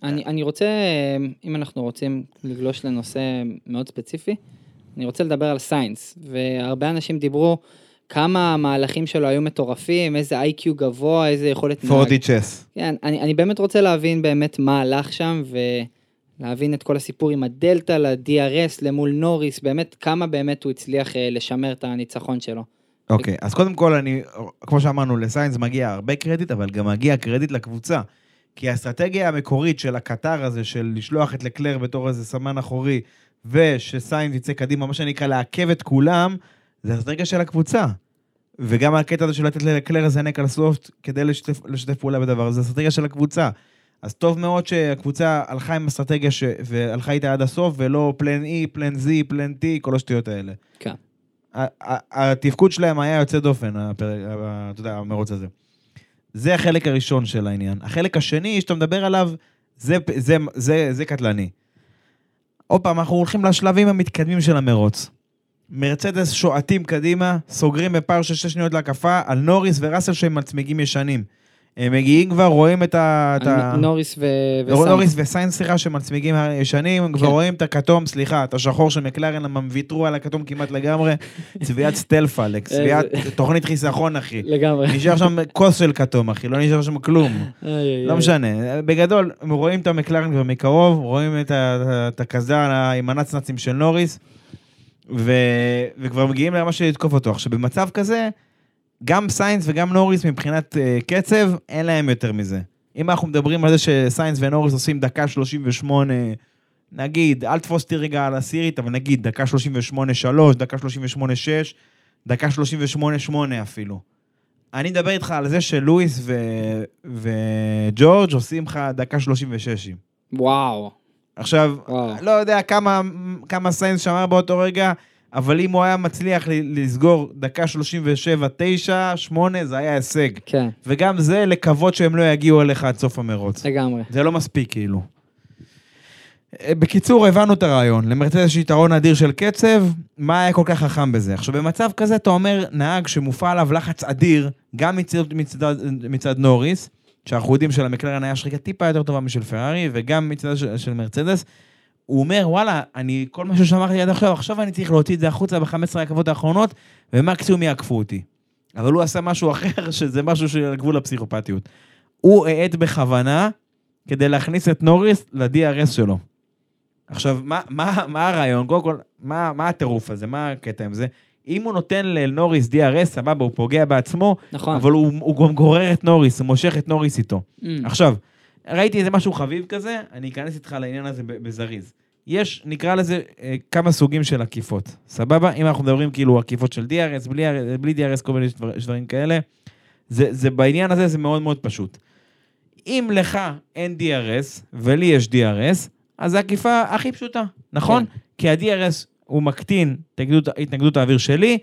אני, אני רוצה, אם אנחנו רוצים לגלוש לנושא מאוד ספציפי, אני רוצה לדבר על סיינס, והרבה אנשים דיברו כמה המהלכים שלו היו מטורפים, איזה איי-קיו גבוה, איזה יכולת פורדי צ'ס. כן, אני, אני באמת רוצה להבין באמת מה הלך שם, ולהבין את כל הסיפור עם הדלתא ל-DRS למול נוריס, באמת כמה באמת הוא הצליח אה, לשמר את הניצחון שלו. אוקיי, אז קודם כל, אני, כמו שאמרנו, לסיינס מגיע הרבה קרדיט, אבל גם מגיע קרדיט לקבוצה. כי האסטרטגיה המקורית של הקטר הזה, של לשלוח את לקלר בתור איזה סמן אחורי, ושסיינס יצא קדימה, מה שנקרא לעכב את כולם, זה אסטרטגיה של הקבוצה. וגם הקטע הזה של לתת ללקלר לזנק על סופט כדי לשתף, לשתף פעולה בדבר הזה, זה אסטרטגיה של הקבוצה. אז טוב מאוד שהקבוצה הלכה עם אסטרטגיה ש... והלכה איתה עד הסוף, ולא פלן E, פלן Z, פלן T, כל השטויות האלה. כן. התפקוד שלהם היה יוצא דופן, אתה יודע, המרוץ הזה. זה החלק הראשון של העניין. החלק השני שאתה מדבר עליו, זה, זה, זה, זה קטלני. עוד פעם, אנחנו הולכים לשלבים המתקדמים של המרוץ. מרצדס שועטים קדימה, סוגרים בפער של שש שניות להקפה על נוריס וראסל שהם על צמיגים ישנים. הם מגיעים כבר, רואים את ה... את ה... נוריס ו... נוריס וסיינס. וסיינס, סליחה, שהם על צמיגים ישנים, הם כבר כן. רואים את הכתום, סליחה, את השחור של מקלרן, הם ויתרו על הכתום כמעט לגמרי. צביעת סטלפה, צביעת תוכנית חיסכון, אחי. לגמרי. נשאר שם כוס של כתום, אחי, לא נשאר שם כלום. לא. משנה. בגדול, הם רואים את המקלרן כבר מקרוב, רואים את ה- את הקסדה עם הנצנצים של נוריס, ו- וכבר מגיעים למה לתקוף אותו. עכשיו, במצב כזה, גם סיינס וגם נוריס מבחינת אה, קצב, אין להם יותר מזה. אם אנחנו מדברים על זה שסיינס ונוריס עושים דקה 38, נגיד, אל תפוס אותי רגע על הסירית, אבל נגיד דקה 38-3, דקה 38-6, דקה 38-8 אפילו. אני מדבר איתך על זה שלואיס ו- וג'ורג' עושים לך דקה 36. וואו. עכשיו, וואו. לא יודע כמה, כמה סיינס שמר באותו רגע, אבל אם הוא היה מצליח לסגור דקה 37, 9, 8, זה היה הישג. כן, וגם זה לקוות שהם לא יגיעו אליך עד סוף המרוץ. לגמרי. זה לא מספיק, כאילו. אה, בקיצור, הבנו את הרעיון. למרצדס יש יתרון אדיר של קצב, מה היה כל כך חכם בזה? עכשיו, במצב כזה אתה אומר, נהג שמופע עליו לחץ אדיר, גם מצד, מצד, מצד נוריס, שאנחנו יודעים שלמקלרן היה שריקה טיפה יותר טובה משל פרארי, וגם מצד של, של מרצדס, הוא אומר, וואלה, אני, כל מה ששמרתי עד עכשיו, עכשיו אני צריך להוציא את זה החוצה ב-15 רכבות האחרונות, ומקסימום יעקפו אותי. אבל הוא עשה משהו אחר, שזה משהו של גבול הפסיכופתיות. הוא האט בכוונה כדי להכניס את נוריס ל-DRS שלו. עכשיו, מה, מה, מה הרעיון? קודם כל, מה, מה הטירוף הזה? מה הקטע עם זה? אם הוא נותן לנוריס DRS, סבבה, הוא פוגע בעצמו, נכון. אבל הוא, הוא גם גורר את נוריס, הוא מושך את נוריס איתו. Mm, עכשיו, ראיתי איזה משהו חביב כזה, אני אכנס איתך לעניין הזה בזריז. יש, נקרא לזה, אה, כמה סוגים של עקיפות, סבבה? אם אנחנו מדברים כאילו עקיפות של DRS, בלי, בלי DRS, כל מיני דבר, דברים כאלה, זה, זה בעניין הזה זה מאוד מאוד פשוט. אם לך אין DRS ולי יש DRS, אז זו העקיפה הכי פשוטה, נכון? כן. כי ה-DRS הוא מקטין את התנגדות, התנגדות האוויר שלי,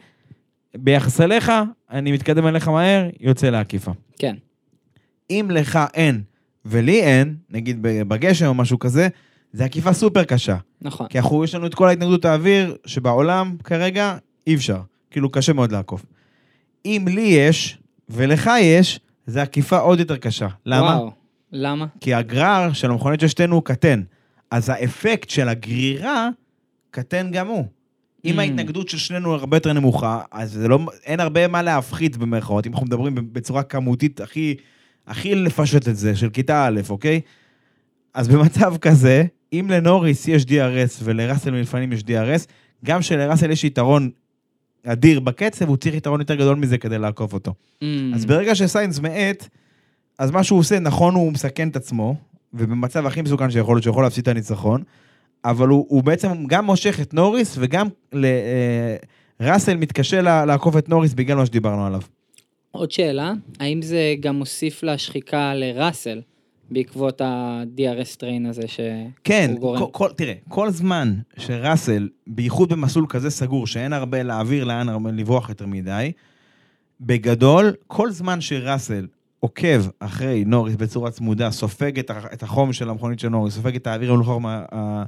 ביחס אליך, אני מתקדם אליך מהר, יוצא לעקיפה. כן, אם לך אין ולי אין, נגיד בגשם או משהו כזה, זה עקיפה סופר קשה. נכון. כי אנחנו, יש לנו את כל ההתנגדות האוויר שבעולם כרגע אי אפשר. כאילו, קשה מאוד לעקוף. אם לי יש ולך יש, זה עקיפה עוד יותר קשה. למה? וואו, למה? כי הגרר של המכונית של שתינו הוא קטן. אז האפקט של הגרירה קטן גם הוא. אם Mm. ההתנגדות של שנינו הרבה יותר נמוכה, אז לא, אין הרבה מה להפחית במרכאות, אם אנחנו מדברים בצורה כמותית הכי, הכי לפשט את זה, של כיתה א', אוקיי? אז במצב כזה, אם לנוריס יש DRS ולראסל מלפנים יש DRS, גם שלראסל יש יתרון אדיר בקצב, הוא צריך יתרון יותר גדול מזה כדי לעקוף אותו. אממ, אז ברגע שסיינס מאט, אז מה שהוא עושה, נכון, הוא מסכן את עצמו, ובמצב הכי מסוכן שיכול להיות, שהוא יכול להפסיד את הניצחון, אבל הוא, הוא בעצם גם מושך את נוריס, וגם ל, אה, ראסל מתקשה לעקוף את נוריס בגלל מה שדיברנו עליו. עוד שאלה, האם זה גם מוסיף לשחיקה לראסל בעקבות ה-DRS train הזה שהוא כן, גורם? כל, כל, תראה, כל זמן שראסל, בייחוד במסלול כזה סגור, שאין הרבה להעביר לאן הרבה לברוח יותר מדי, בגדול, כל זמן שראסל עוקב אחרי נוריס בצורה צמודה, סופג את, החום של המכונית של נוריס, סופג את האוויר המלוכלך מה, מה,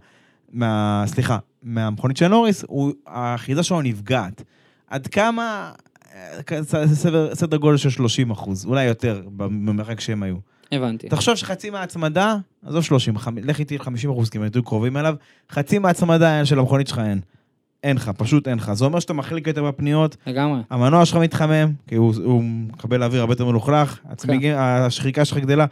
מה... סליחה, מהמכונית של נוריס, הוא, האחיזה שלו נפגעת. עד כמה... אה, סדר, סדר גודל של 30 אחוז, אולי יותר, במרחק שהם היו. הבנתי. תחשוב שחצי מההצמדה, עזוב 30, חמ... לך איתי 50 אחוז, כי הם יותר קרובים אליו, חצי מההצמדה של המכונית שלך אין. אין לך, פשוט אין לך. זה אומר שאתה מחליק יותר בפניות, לגמרי. המנוע שלך מתחמם, כי הוא, הוא מקבל אוויר הרבה יותר מלוכלך, הצמיגים, השחיקה שלך גדלה.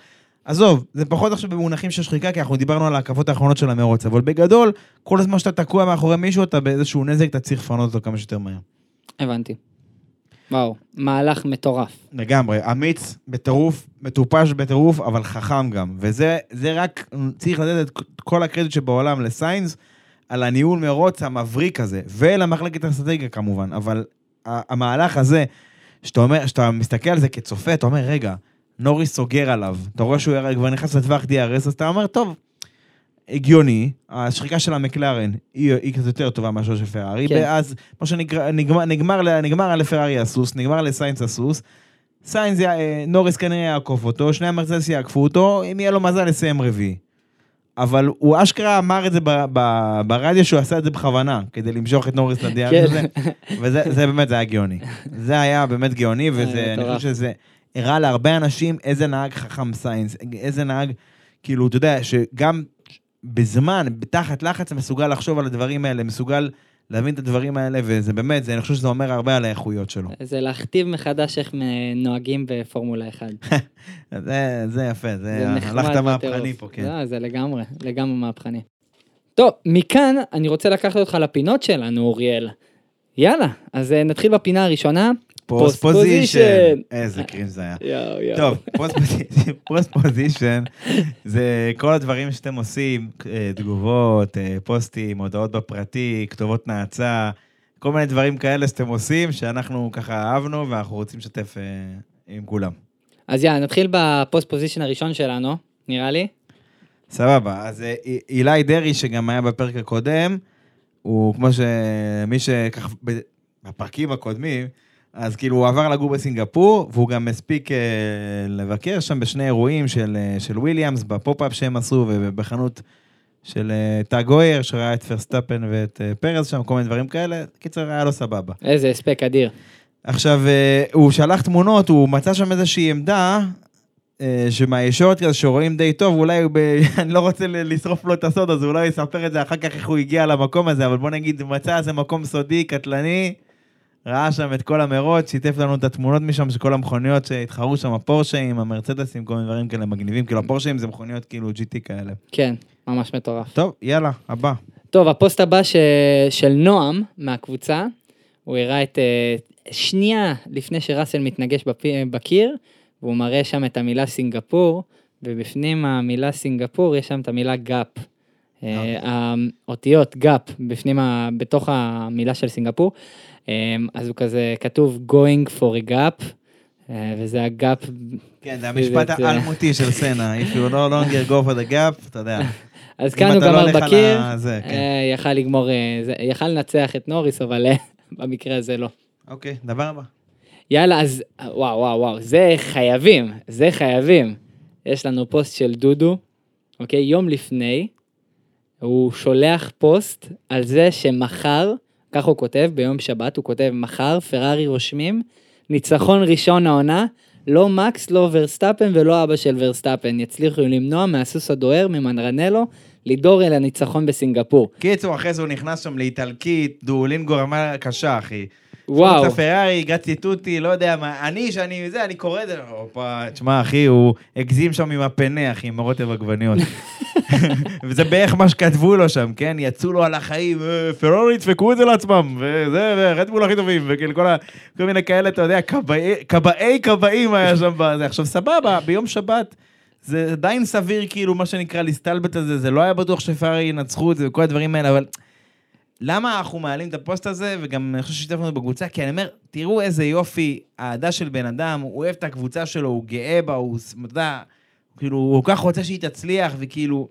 עזוב, זה פחות עכשיו במונחים של שחיקה, כי אנחנו דיברנו על ההקפות האחרונות של המרוץ, אבל בגדול, כל הזמן שאתה תקוע מאחורי מישהו, אתה באיזשהו נזק, אתה צריך לפנות אותו כמה שיותר מהר. הבנתי. וואו, מהלך מטורף. לגמרי, אמיץ בטירוף, מטופש בטירוף, אבל חכם גם. וזה זה רק, צריך לתת את כל הקרדיט שבעולם לסיינס, על הניהול מרוץ המבריק הזה, ולמחלקת האסטרטגיה כמובן, אבל המהלך הזה, שאתה אומר, שאתה מסתכל על זה כצופה, אתה אומר, רגע, נוריס סוגר עליו, אתה רואה שהוא כבר נכנס לטווח DRS, אז אתה אומר, טוב, הגיוני, השחיקה של המקלרן היא, היא קצת יותר טובה מאשר של פרארי, כן. ואז מה שנגמר, נגמר, נגמר, נגמר לפרארי הסוס, נגמר לסיינס הסוס, סיינס, אה, נוריס כנראה יעקוף אותו, שני המרצדס יעקפו אותו, אם יהיה לו מזל לסיים רביעי. אבל הוא אשכרה אמר את זה ב- ב- ברדיו שהוא עשה את זה בכוונה, כדי למשוך את נוריס ל DR כן. הזה, וזה זה באמת, זה היה גאוני. זה היה באמת גאוני, וזה, אני מטורף. חושב שזה הראה להרבה אנשים איזה נהג חכם סיינס, איזה נהג, כאילו, אתה יודע, שגם בזמן, תחת לחץ, מסוגל לחשוב על הדברים האלה, מסוגל להבין את הדברים האלה, וזה באמת, זה, אני חושב שזה אומר הרבה על האיכויות שלו. זה להכתיב מחדש איך נוהגים בפורמולה 1. זה, זה יפה, זה, זה הלכת. מהפכני פה, כן. לא, זה לגמרי, לגמרי מהפכני. טוב, מכאן אני רוצה לקחת אותך לפינות שלנו, אוריאל. יאללה, אז אה, נתחיל בפינה הראשונה. Post Position. איזה cringe זה היה. טוב, Post Position זה כל הדברים שאתם עושים, אה, תגובות, אה, פוסטים, הודעות בפרטי, כתובות נאצה, כל מיני דברים כאלה שאתם עושים, שאנחנו ככה אהבנו ואנחנו רוצים לשתף אה, עם כולם. אז יאללה, נתחיל ב Post Position הראשון שלנו, נראה לי. סבבה, אז אילי דרעי, שגם היה בפרק הקודם, הוא כמו שמי שככה, בפרקים הקודמים, אז כאילו הוא עבר לגור בסינגפור, והוא גם הספיק אה, לבקר שם בשני אירועים של, אה, של וויליאמס, ב pop-up שהם עשו, ובחנות של אה, טאג הויר, שראה את ורסטאפן ואת אה, פרז שם, כל מיני דברים כאלה. קיצר, היה לו סבבה. איזה הספק אדיר. עכשיו, אה, הוא שלח תמונות, הוא מצא שם איזושהי עמדה, אה, שמהישורת כזה שרואים די טוב, אולי ב... אני לא רוצה לשרוף לו את הסוד, אז אולי יספר את זה אחר כך איך הוא הגיע למקום הזה, אבל בוא נגיד, מצא איזה מקום סודי, קטלני, ראה שם את כל המרוץ, שיתף לנו את התמונות משם של כל המכוניות שהתחרו שם, הפורשים, המרצדסים, כל מיני דברים כאלה מגניבים, כאילו הפורשים זה מכוניות כאילו GT כאלה. כן, ממש מטורף. טוב, יאללה, הבא. טוב, הפוסט הבא ש... של נועם מהקבוצה, הוא הראה את... אה, שנייה לפני שראסל מתנגש בפ... בקיר, והוא מראה שם את המילה סינגפור, ובפנים המילה סינגפור יש שם את המילה גאפ. אה, האותיות gap בפנים. בתוך המילה של סינגפור, אה, אז הוא כזה כתוב going for a gap, אה, וזה ה gap, כן, זה המשפט זה- האלמותי של סנה, If you no longer go for the gap, אתה יודע. אז כאן הוא לא גמר בקיר, כן. אה, יכל לגמור, אה, יכל לנצח את נוריס, אבל אה, במקרה הזה לא. אוקיי, דבר הבא. יאללה, אז וואו, וואו, וואו, זה חייבים, זה חייבים. יש לנו פוסט של דודו, אוקיי? יום לפני, הוא שולח פוסט על זה שמחר, ככה הוא כותב, ביום שבת, הוא כותב, מחר פרארי רושמים, ניצחון ראשון העונה, לא מקס, לא ורסטאפן ולא אבא של ורסטאפן יצליחו למנוע מהסוס הדוהר, ממרנלו, לדהור אל הניצחון בסינגפור. קיצור, אחרי זה הוא נכנס שם לאיטלקית, דואלינגו רמה קשה, אחי. וואו. Forza פרארי, grazie tutti, לא יודע מה, אני, שאני זה, אני קורא את זה, הופה, תשמע, אחי, הוא הגזים שם עם הפנה, אחי, עם הרוטב עגבניות. וזה בערך מה שכתבו לו שם, כן? יצאו לו על החיים, "אה, פרארי ידפקו את זה לעצמם, וזה, ורדבול הכי טובים, וכאילו כל, ה, כל מיני כאלה, אתה יודע, כבאי כבאים היה שם בזה. עכשיו, סבבה, ביום שבת, זה עדיין סביר, כאילו, מה שנקרא, להסתלבט על זה, זה לא היה בטוח שפרארי ינצחו את זה וכל הדברים האלה, אבל... למה אנחנו מעלים את הפוסט הזה, וגם אני חושב ששיתפנו אותו בקבוצה, כי אני אומר, תראו איזה יופי, אהדה של בן אדם, הוא אוהב את הקבוצה שלו, הוא גאה בה, הוא, אתה יודע, כאילו, הוא כל כך רוצה שהיא תצליח, וכאילו,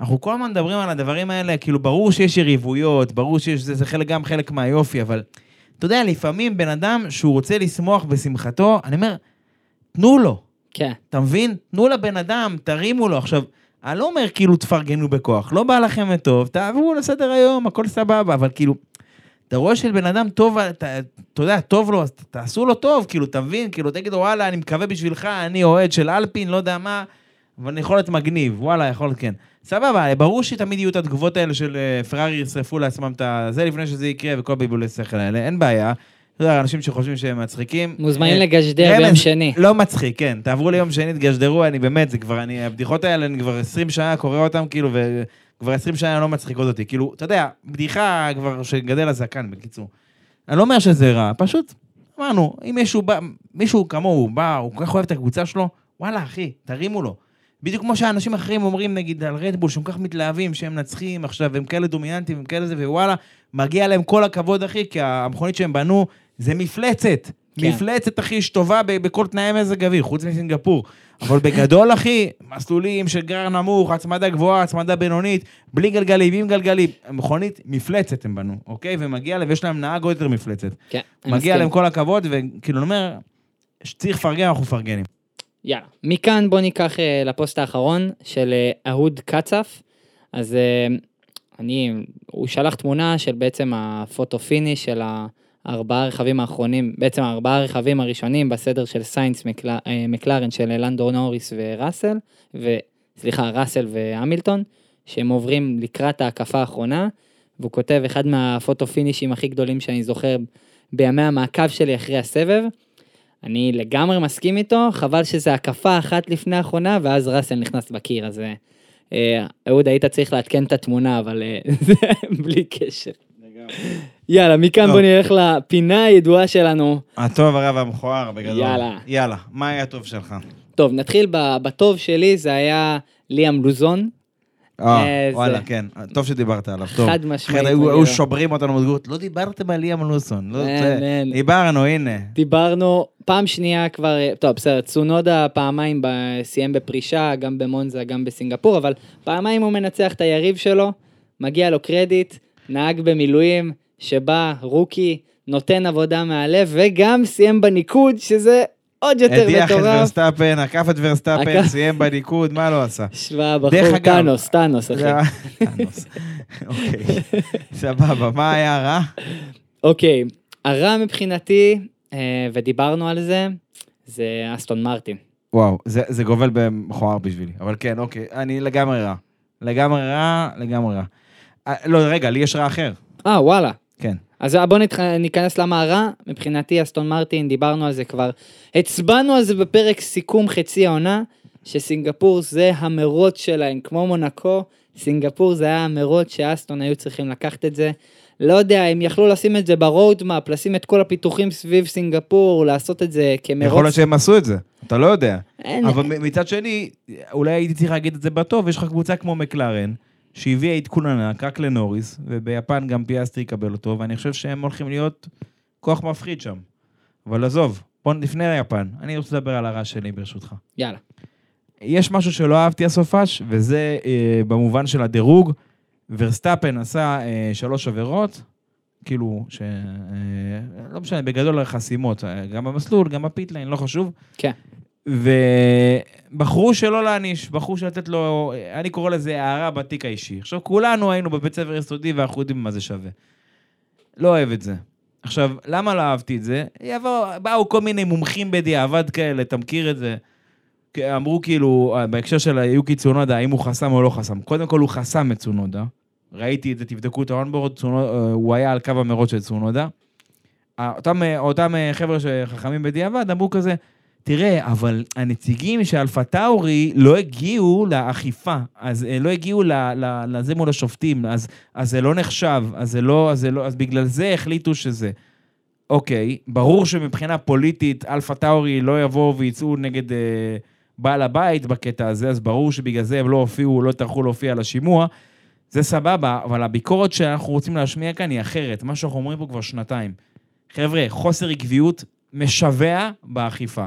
אנחנו כל הזמן מדברים על הדברים האלה, כאילו, ברור שיש יריבויות, ברור שיש, זה, זה חלק, גם חלק מהיופי, אבל אתה יודע, לפעמים בן אדם שהוא רוצה לשמוח בשמחתו, אני אומר, תנו לו, כן, אתה מבין? תנו לבן אדם, תרימו לו. עכשיו, אני לא אומר כאילו תפרגנו בכוח, לא בא לכם טוב, תעברו לסדר היום, הכל סבבה, אבל כאילו, אתה רואה שלבן אדם טוב, אתה, אתה יודע, טוב לו, אז תעשו לו טוב, כאילו, אתה מבין? כאילו, תגידו, וואלה, אני מקווה בשבילך, אני אוהד של אלפין, לא יודע מה, אבל אני יכול להיות מגניב, וואלה, יכול להיות כן. סבבה, ברור שתמיד יהיו את התגובות האלה של אה, פרארי ישרפו לעצמם את זה לפני שזה יקרה, וכל בלבולי שכל האלה, אין בעיה. אתה יודע, אנשים שחושבים שהם מצחיקים. מוזמנים אה, לגשדר ביום שני. לא מצחיק, כן. תעברו ליום שני, תגשדרו, אני באמת, זה כבר, אני, הבדיחות האלה, אני כבר 20 שנה קורא אותן, כאילו, וכבר 20 שנה לא מצחיקות אותי. כאילו, אתה יודע, בדיחה כבר שגדל הזקן, בקיצור. אני לא אומר שזה רע, פשוט, אמרנו, אם מישהו בא, מישהו כמוהו בא, הוא כל כך אוהב את הקבוצה שלו, וואלה, אחי, תרימו לו. בדיוק כמו שאנשים אחרים אומרים, נגיד, על רדבול, שהם כל כך מתלהבים, שהם מנצחים עכשיו, הם כאלה דומיננטים, הם כאלה זה, ווואלה, מגיע להם כל הכבוד, אחי, כי המכונית שהם בנו, זה מפלצת. כן. מפלצת, אחי, שטובה בכל תנאי מזג אוויר, חוץ מסינגפור. אבל בגדול, אחי, מסלולים של גרר נמוך, הצמדה גבוהה, הצמדה בינונית, בלי גלגלים, עם גלגלים. מכונית מפלצת הם בנו, אוקיי? ומגיע להם, ויש להם נהג עוד יותר מפלצת. כן, אני מגיע מסכים. להם כל הכבוד, וכאילו, אני אומר, שצריך לפרגן, אנחנו מפרגנים. יאללה. מכאן בוא ניקח אה, לפוסט האחרון של אה, אהוד קצף. אז אה, אני, הוא שלח תמונה של בעצם הפוטו פיניש של הארבעה רכבים האחרונים, בעצם הארבעה רכבים הראשונים בסדר של סיינס מקל, אה, מקלרן של לנדו נוריס וראסל, וסליחה, ראסל והמילטון, שהם עוברים לקראת ההקפה האחרונה, והוא כותב אחד מהפוטו פינישים הכי גדולים שאני זוכר בימי המעקב שלי אחרי הסבב. אני לגמרי מסכים איתו, חבל שזה הקפה אחת לפני האחרונה, ואז ראסל נכנס בקיר, אז אה, אה, אהוד, היית צריך לעדכן את התמונה, אבל זה בלי קשר. יאללה, מכאן טוב. בוא נלך לפינה הידועה שלנו. הטוב, הרע והמכוער, בגדול. יאללה. יאללה, מה היה הטוב שלך? טוב, נתחיל בטוב שלי, זה היה ליאם לוזון. אה, איזה- וואלה, כן. טוב שדיברת עליו, טוב. חד משמעית, היו- מגיע היו. שוברים אותנו בתגובות, לא דיברתם על ליאם לוסון. לא. דיברנו, הנה. דיברנו פעם שנייה כבר, אה, טוב בסדר, צונודה פעמיים סיים בפרישה, גם במונזה, גם בסינגפור, אבל פעמיים הוא מנצח את היריב שלו, מגיע לו קרדיט, נהג במילואים, שבא, rookie, נותן עבודה מהלב, וגם סיים בניקוד, שזה עוד יותר הדיח את מטורף. ורסטאפן, עקף את ורסטאפן, סיים בניקוד, מה לא עשה? שמע, דרך בחור, טאנוס, טאנוס, אחי. טאנוס. אוקיי, סבבה, מה היה רע? אוקיי, הרע מבחינתי, אה, ודיברנו על זה, זה אסטון מרטין. וואו, זה, זה גובל במכוער בשבילי, אבל כן, אוקיי, אני לגמרי רע. לגמרי רע, לגמרי רע. אה, לא, רגע, לי יש רע אחר. אה, וואלה. כן. אז בואו נתח... ניכנס למה הרע, מבחינתי אסטון מרטין, דיברנו על זה כבר, הצבענו על זה בפרק סיכום חצי העונה, שסינגפור זה המרוץ שלהם, כמו מונקו, סינגפור זה היה המרוץ שאסטון היו צריכים לקחת את זה. לא יודע, הם יכלו לשים את זה ב roadmap, לשים את כל הפיתוחים סביב סינגפור, לעשות את זה כמרוץ. יכול להיות שהם עשו את זה, אתה לא יודע. אין, אבל מצד שני, אולי הייתי צריך להגיד את זה בטוב, יש לך קבוצה כמו מקלרן, שהביאה עדכון ענק רק לנוריס, וביפן גם פיאסטרי יקבל אותו, ואני חושב שהם הולכים להיות כוח מפחיד שם. אבל עזוב, בוא לפני היפן, אני רוצה לדבר על הרע שלי ברשותך. יאללה. יש משהו שלא אהבתי הסופש, וזה אה, במובן של הדירוג. ורסטאפן עשה אה, שלוש עבירות, כאילו, ש... אה, לא משנה, בגדול חסימות, אה, גם במסלול, גם ב pit lane, לא חשוב. כן. ובחרו שלא להעניש, בחרו לתת לו, אני קורא לזה הערה בתיק האישי. עכשיו, כולנו היינו בבית ספר יסודי ואנחנו יודעים מה זה שווה. לא אוהב את זה. עכשיו, למה לא אהבתי את זה? יבוא, באו כל מיני מומחים בדיעבד כאלה, אתה מכיר את זה? אמרו כאילו, בהקשר של יוקי צונודה, האם הוא חסם או לא חסם. קודם כל, הוא חסם את צונודה. ראיתי את זה, תבדקו את האונבורד, צונודה, הוא היה על קו המרוץ של צונודה. אה, אותם, אה, אותם אה, חבר'ה שחכמים בדיעבד אמרו כזה, תראה, אבל הנציגים של אלפה טאורי לא הגיעו לאכיפה, אז אה, לא הגיעו לזה מול השופטים, אז, אז זה לא נחשב, אז זה לא, אז זה לא, אז בגלל זה החליטו שזה. אוקיי, ברור שמבחינה פוליטית אלפה טאורי לא יבואו ויצאו נגד אה, בעל הבית בקטע הזה, אז ברור שבגלל זה הם לא הופיעו, לא טרחו להופיע לשימוע. זה סבבה, אבל הביקורת שאנחנו רוצים להשמיע כאן היא אחרת, מה שאנחנו אומרים פה כבר שנתיים. חבר'ה, חוסר עקביות משווע באכיפה.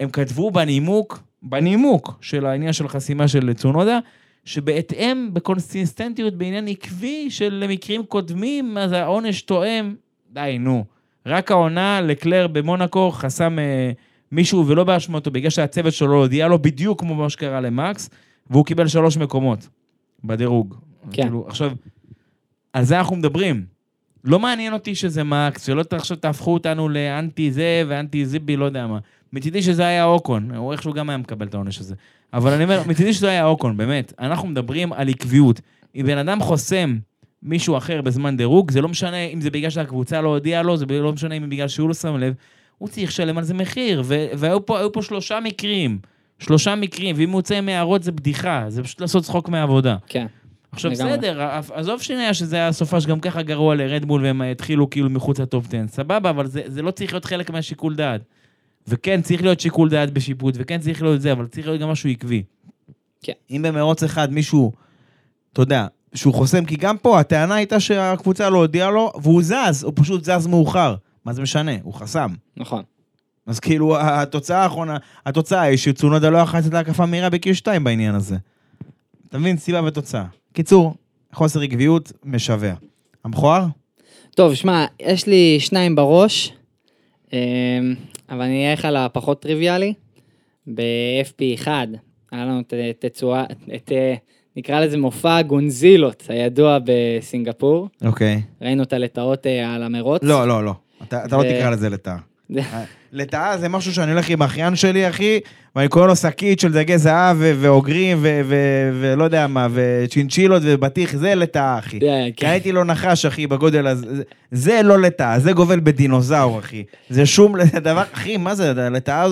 הם כתבו בנימוק, בנימוק של העניין של חסימה של צונודה, שבהתאם בקונסיסטנטיות בעניין עקבי של מקרים קודמים, אז העונש תואם. די, נו. רק העונה לקלר במונאקו חסם אה, מישהו ולא באשמתו, בגלל שהצוות שלו לא הודיע לו בדיוק כמו מה שקרה למקס, והוא קיבל שלוש מקומות בדירוג. כן. כאילו, עכשיו, על זה אנחנו מדברים. לא מעניין אותי שזה מקס, שלא ת- עכשיו תהפכו אותנו לאנטי זה ואנטי זיבי, לא יודע מה. מצידי שזה היה אוקון, הוא איכשהו גם היה מקבל את העונש הזה. אבל אני אומר, מצידי שזה היה אוקון, באמת. אנחנו מדברים על עקביות. אם בן אדם חוסם מישהו אחר בזמן דירוג, זה לא משנה אם זה בגלל שהקבוצה לא הודיעה לו, זה לא משנה אם בגלל שהוא לא שם לב, הוא צריך לשלם על זה מחיר. ו- והיו פה, פה שלושה מקרים. שלושה מקרים, ואם הוא יוצא עם הערות זה בדיחה, זה פשוט לעשות צחוק מהעבודה. כן. עכשיו. בסדר, עז- עזוב שנייה שזה היה סופה שגם ככה גרוע לרדבול והם התחילו כאילו מחוץ לטופ 10, סבבה, אבל זה, זה לא צריך להיות חלק מהשיקול דעת. וכן, צריך להיות שיקול דעת בשיפוט, וכן צריך להיות זה, אבל צריך להיות גם משהו עקבי. כן. אם במרוץ אחד מישהו, אתה יודע, שהוא חוסם, כי גם פה הטענה הייתה שהקבוצה לא הודיעה לו, והוא זז, הוא פשוט זז מאוחר. מה זה משנה? הוא חסם. נכון. אז כאילו, התוצאה האחרונה, התוצאה היא שצונודה לא יכולה לצאת להקפה מהירה ב-Q2 בעניין הזה. אתה מבין? סיבה ותוצאה. קיצור, חוסר עקביות, משווע. המכוער? טוב, שמע, יש לי שניים בראש, אמ, אבל אני אלך על הפחות טריוויאלי. ב-FP1 היה לנו את תצועה, את, אה, נקרא לזה מופע גונזילות הידוע בסינגפור. אוקיי. ראינו את הלטאות אה, על המרוץ. לא, לא, לא. אתה, אתה לא ו- תקרא לזה לטאה. לטאה זה משהו שאני הולך עם האחיין שלי, אחי, ואני קורא לו שקית של דגי זהב ואוגרים ולא יודע מה, וצ'ינצ'ילות ובטיח, זה לטאה, אחי. כן, כן. קניתי לו נחש, אחי, בגודל הזה. זה- לא לטאה, זה גובל בדינוזאור, אחי. זה שום דבר, אחי, מה זה, לטאה...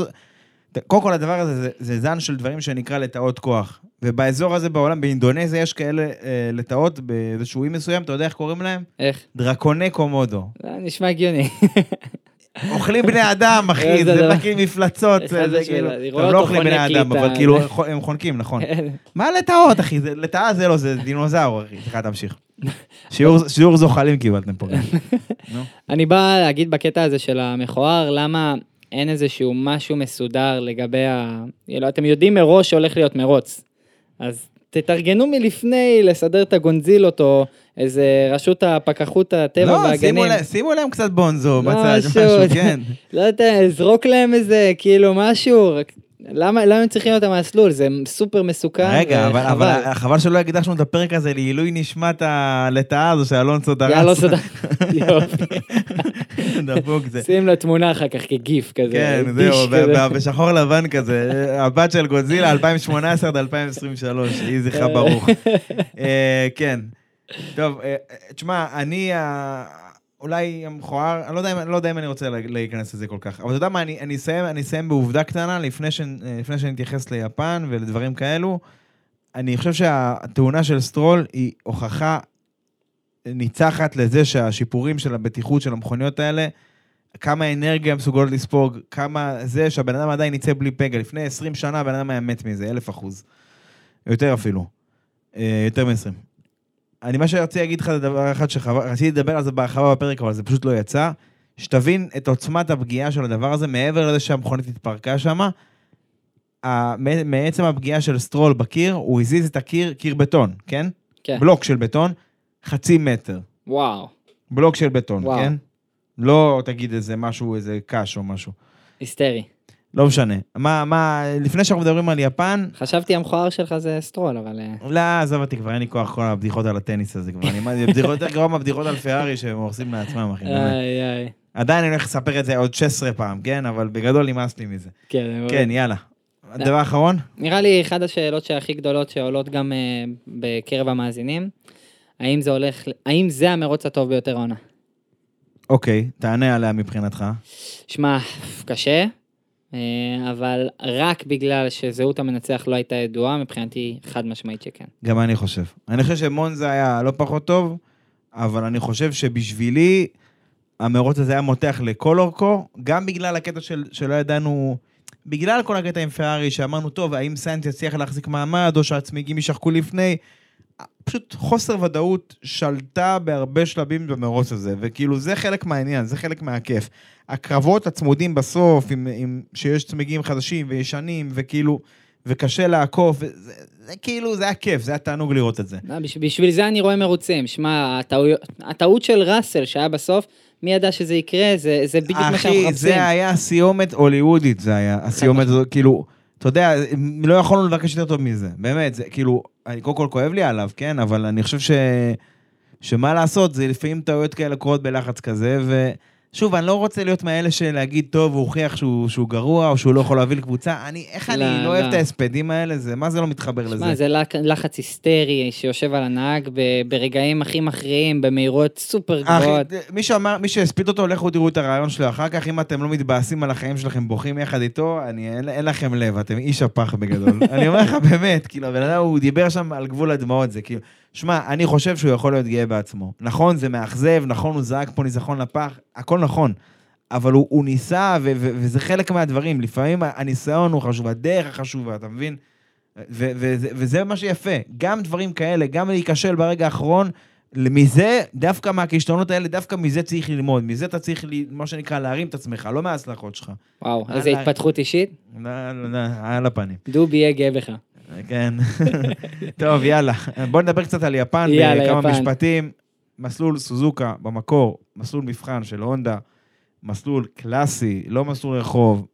קודם כל, הדבר הזה זה, זה זן של דברים שנקרא לטאות כוח. ובאזור הזה בעולם, באינדונזיה, יש כאלה אה, לטאות באיזשהו אי מסוים, אתה יודע איך קוראים להם? איך? דרקוני קומודו. זה נשמע הגיוני. אוכלים בני אדם, אחי, זה דבר. רק מפלצות, זה בשביל- כאילו... אני טוב, רואה לא אוכלים בני אדם, אבל כאילו, הם חונקים, נכון. מה לטאות, אחי? זה- לטאה זה לא, זה דינוזאור, אחי. סליחה, תמשיך. שיעור- זוחלים קיבלתם פה. נו. אני בא להגיד בקטע הזה של המכוער, למה אין איזשהו משהו מסודר לגבי ה... כאילו, אתם יודעים מראש שהולך להיות מרוץ. אז תתארגנו מלפני לסדר את הגונזילות או איזה רשות הפקחות הטבע לא, והגנים. שימו להם- שימו להם קצת בונזו בצד, משהו, כן. לא יודע, זרוק להם איזה, כאילו, משהו. רק- למה למה הם צריכים להיות המסלול? זה סופר מסוכן. רגע, אבל- וחבל. אבל חבל שלא הקדשנו את הפרק הזה לעילוי נשמת הלטאה הזו שאלונסו דרס. יאללה, סודה. יופי. דפוק זה. שים לה תמונה אחר כך כגיף כזה. כן, זהו, בשחור לבן כזה, הבת של גודזילה 2018 עד 2023, יהי זכרה ברוך. אה, כן. טוב, אה, אה, תשמע, אני אולי המכוער, אני לא יודע אם- אני לא יודע אם אני רוצה לה- להיכנס לזה כל כך, אבל אתה יודע מה, אני אני אסיים אני אסיים בעובדה קטנה לפני ש- לפני שאני אתייחס ליפן ולדברים כאלו. אני חושב שהתאונה של סטרול היא הוכחה ניצחת לזה שהשיפורים של הבטיחות של המכוניות האלה, כמה אנרגיה הן מסוגלות לספוג, כמה זה שהבן אדם עדיין יצא בלי פגע. לפני 20 שנה הבן אדם היה מת מזה, אלף אחוז. יותר אפילו. אה, יותר מ-20. אני מה שרציתי להגיד לך זה דבר אחד שרציתי לדבר על זה בהרחבה בפרק, אבל זה פשוט לא יצא. שתבין את עוצמת הפגיעה של הדבר הזה, מעבר לזה שהמכונית התפרקה שם. מעצם הפגיעה של סטרול בקיר, הוא הזיז את הקיר, קיר בטון, כן? כן. בלוק של בטון, חצי מטר. וואו, בלוק של בטון, וואו. כן? לא תגיד איזה משהו, איזה קש או משהו. היסטרי. לא משנה. מה, מה, לפני שאנחנו מדברים על יפן, חשבתי המכוער שלך זה סטרול, אבל... אה, לא, עזוב אותי, כבר אין לי כוח כל הבדיחות על הטניס הזה כבר. אני, בדיחות יותר גרוע מהבדיחות על פרארי שהם הורסים לעצמם, אחי. איי, איי. עדיין אני הולך לספר את זה עוד 16 פעם, כן? אבל בגדול נמאס לי מזה. כן, כן, יאללה. הדבר האחרון? נראה לי אחת השאלות שהכי גדולות שעולות גם אה, בקרב המאזינים, האם זה הולך, האם זה המרוץ הטוב ביותר העונה? אוקיי, תענה עליה מבחינתך. שמע, קשה, אה, אבל רק בגלל שזהות המנצח לא הייתה ידועה, מבחינתי חד משמעית שכן. גם אני חושב. אני חושב שמונזה היה לא פחות טוב, אבל אני חושב שבשבילי, המרוץ הזה היה מותח לכל אורכו, גם בגלל הקטע של, שלא ידענו, בגלל כל הקטע עם פרארי, שאמרנו, טוב, האם סיינט יצליח להחזיק מעמד, או שהצמיגים יישחקו לפני. פשוט חוסר ודאות שלטה בהרבה שלבים במרוץ הזה, וכאילו זה חלק מהעניין, זה חלק מהכיף. הקרבות הצמודים בסוף, עם, עם, שיש צמיגים חדשים וישנים, וכאילו, וקשה לעקוף, וזה, זה כאילו, זה היה כיף, זה היה תענוג לראות את זה. לא, בש- בשביל זה אני רואה מרוצים. שמע, הטעויות- הטעות של ראסל שהיה בסוף, מי ידע שזה יקרה, זה, זה בדיוק מה שאנחנו אחי, מחפשים. זה היה סיומת הוליוודית, זה היה. הסיומת הזו, כאילו, אתה יודע, לא יכולנו לבקש יותר טוב מזה. באמת, זה כאילו, אני קודם כל כואב לי עליו, כן? אבל אני חושב ש... שמה לעשות, זה לפעמים טעויות כאלה קורות בלחץ כזה, ושוב, אני לא רוצה להיות מאלה שלהגיד, טוב, הוא הוכיח שהוא, שהוא גרוע, או שהוא לא יכול להביא לקבוצה. אני, איך אני לא, לא אוהב לא. את ההספדים האלה? זה, מה זה לא מתחבר לזה? שמע, זה לחץ היסטרי שיושב על הנהג ב- ברגעים הכי מכריעים, במהירויות סופר גבוהות. מי שאמר, מי שהספיד אותו, לכו תראו את הרעיון שלו אחר כך, אם אתם לא מתבאסים על החיים שלכם, בוכים יחד איתו, אני, אין, אין לכם לב, אתם איש הפח בגדול. אני אומר לך באמת, כאילו, הבן אדם, הוא דיבר שם על גבול הדמעות, זה כאילו, שמע, אני חושב שהוא יכול להיות גאה בעצמו. נכון, זה מאכזב, נכון, הוא זרק פה ניצחון לפח, הכל נכון. אבל הוא, הוא ניסה, ו- ו- וזה חלק מהדברים. לפעמים הניסיון הוא חשוב, הדרך החשובה, אתה מבין? ו- וזה, וזה מה שיפה. גם דברים כאלה, גם להיכשל ברגע האחרון, מזה, דווקא מהכישלונות האלה, דווקא מזה צריך ללמוד. מזה אתה צריך, ל- מה שנקרא, להרים את עצמך, לא מההצלחות שלך. וואו, איזה יאללה. התפתחות אישית. לא, לא, לא, על הפנים. דובי יהיה גאה בך. כן. טוב, יאללה. בוא נדבר קצת על יפן יאללה, בכמה יפן. משפטים. מסלול סוזוקה במקור, מסלול מבחן של הונדה, מסלול קלאסי, לא מסלול רחוב,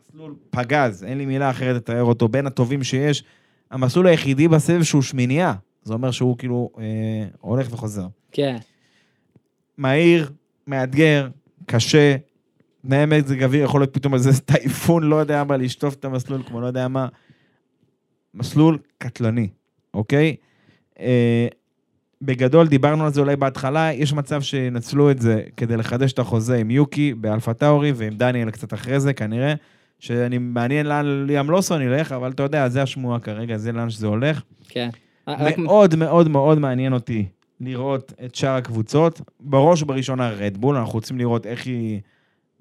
מסלול פגז, אין לי מילה אחרת לתאר אותו, בין הטובים שיש. המסלול היחידי בסבב שהוא שמינייה, זה אומר שהוא כאילו אה, הולך וחוזר. כן. מהיר, מאתגר, קשה, תנאי מזג אוויר, יכול להיות פתאום איזה טייפון, לא יודע מה, לשטוף את המסלול כמו לא יודע מה. מסלול קטלני, אוקיי? אה, בגדול, דיברנו על זה אולי בהתחלה, יש מצב שינצלו את זה כדי לחדש את החוזה עם יוקי באלפה טאורי ועם דניאל קצת אחרי זה, כנראה. שאני מעניין לאן ליאם לוסון ילך, אבל אתה יודע, זה השמועה כרגע, זה לאן שזה הולך. כן. מאוד מאוד מאוד מעניין אותי לראות את שאר הקבוצות. בראש ובראשונה רדבול, אנחנו רוצים לראות איך היא...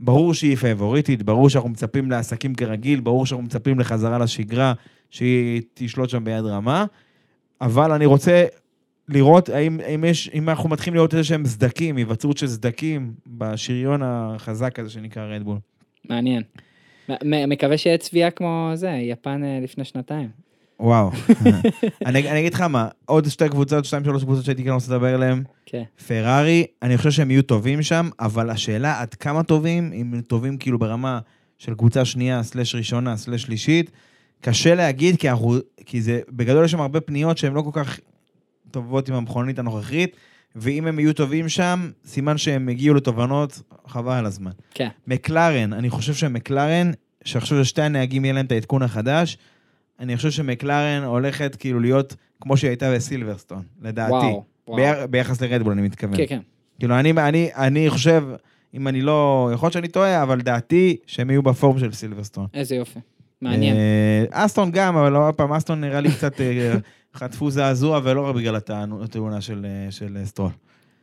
ברור שהיא פייבוריטית, ברור שאנחנו מצפים לעסקים כרגיל, ברור שאנחנו מצפים לחזרה לשגרה, שהיא תשלוט שם ביד רמה, אבל אני רוצה לראות האם, האם, יש, אם אנחנו מתחילים לראות איזה שהם סדקים, היווצרות של סדקים בשריון החזק הזה שנקרא רדבול. מעניין. מקווה שיהיה צביעה כמו זה, יפן אה, לפני שנתיים. וואו. אני אני אגיד לך מה, עוד שתי קבוצות, שתיים שלוש קבוצות שהייתי כן רוצה לדבר עליהן. כן. פרארי, אני חושב שהם יהיו טובים שם, אבל השאלה עד כמה טובים, אם הם טובים כאילו ברמה של קבוצה שנייה, סלש ראשונה, סלש שלישית, קשה להגיד, כי, אנחנו, כי זה, בגדול יש שם הרבה פניות שהן לא כל כך טובות עם המכונית הנוכחית, ואם הם יהיו טובים שם, סימן שהם הגיעו לתובנות, חבל על הזמן. כן. מקלרן, אני חושב שמקלרן, שעכשיו לשתי הנהגים יהיה להם את העדכון החדש, אני חושב שמקלרן הולכת כאילו להיות כמו שהיא הייתה בסילברסטון, לדעתי. וואו. וואו. ביח- ביחס לרדבול, אני מתכוון. כן, כן. כאילו, אני, אני, אני חושב, אם אני לא, יכול להיות שאני טועה, אבל דעתי שהם יהיו בפורום של סילברסטון. איזה יופי. מעניין. אה, אסטון גם, אבל עוד פעם, אסטון נראה לי קצת אה, חטפו זעזוע, ולא רק בגלל התאונה של, אה, של סטרול.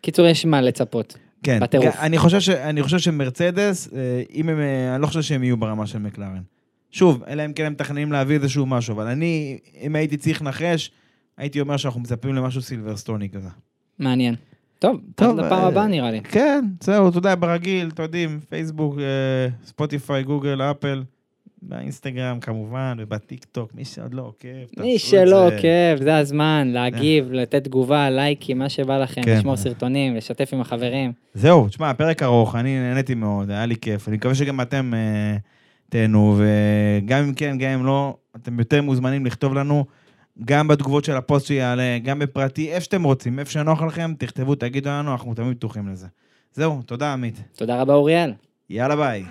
קיצור, יש מה לצפות. כן, בטירוף. אני חושב, ש, אני חושב שמרצדס, אם הם, אני לא חושב שהם יהיו ברמה של מקלרן. שוב, אלא אם כן הם מתכננים להביא איזשהו משהו, אבל אני, אם הייתי צריך לנחש, הייתי אומר שאנחנו מצפים למשהו סילברסטוני כזה. מעניין. טוב, טוב, אז לפעם אה, הבאה נראה לי. כן, זהו, אתה יודע, ברגיל, אתה יודעים, פייסבוק, אה, ספוטיפיי, גוגל, אפל, באינסטגרם כמובן, ובטיקטוק, מי שעוד לא עוקב, מי שלא. עוקב, זה הזמן, להגיב, לתת תגובה, לייקים, מה שבא לכם, כן. לשמור סרטונים, לשתף עם החברים. זהו, תשמע, פרק ארוך, אני נהניתי מאוד, היה לי כיף. אני מקווה שגם אתם אה, תהנו, וגם אם כן, גם אם לא, אתם יותר מוזמנים לכתוב לנו, גם בתגובות של הפוסט שיעלה, גם בפרטי, איפה שאתם רוצים, איפה שנוח לכם, תכתבו, תגידו לנו, אנחנו תמיד פתוחים לזה. זהו, תודה עמית. תודה רבה, אוריאל. יאללה ביי.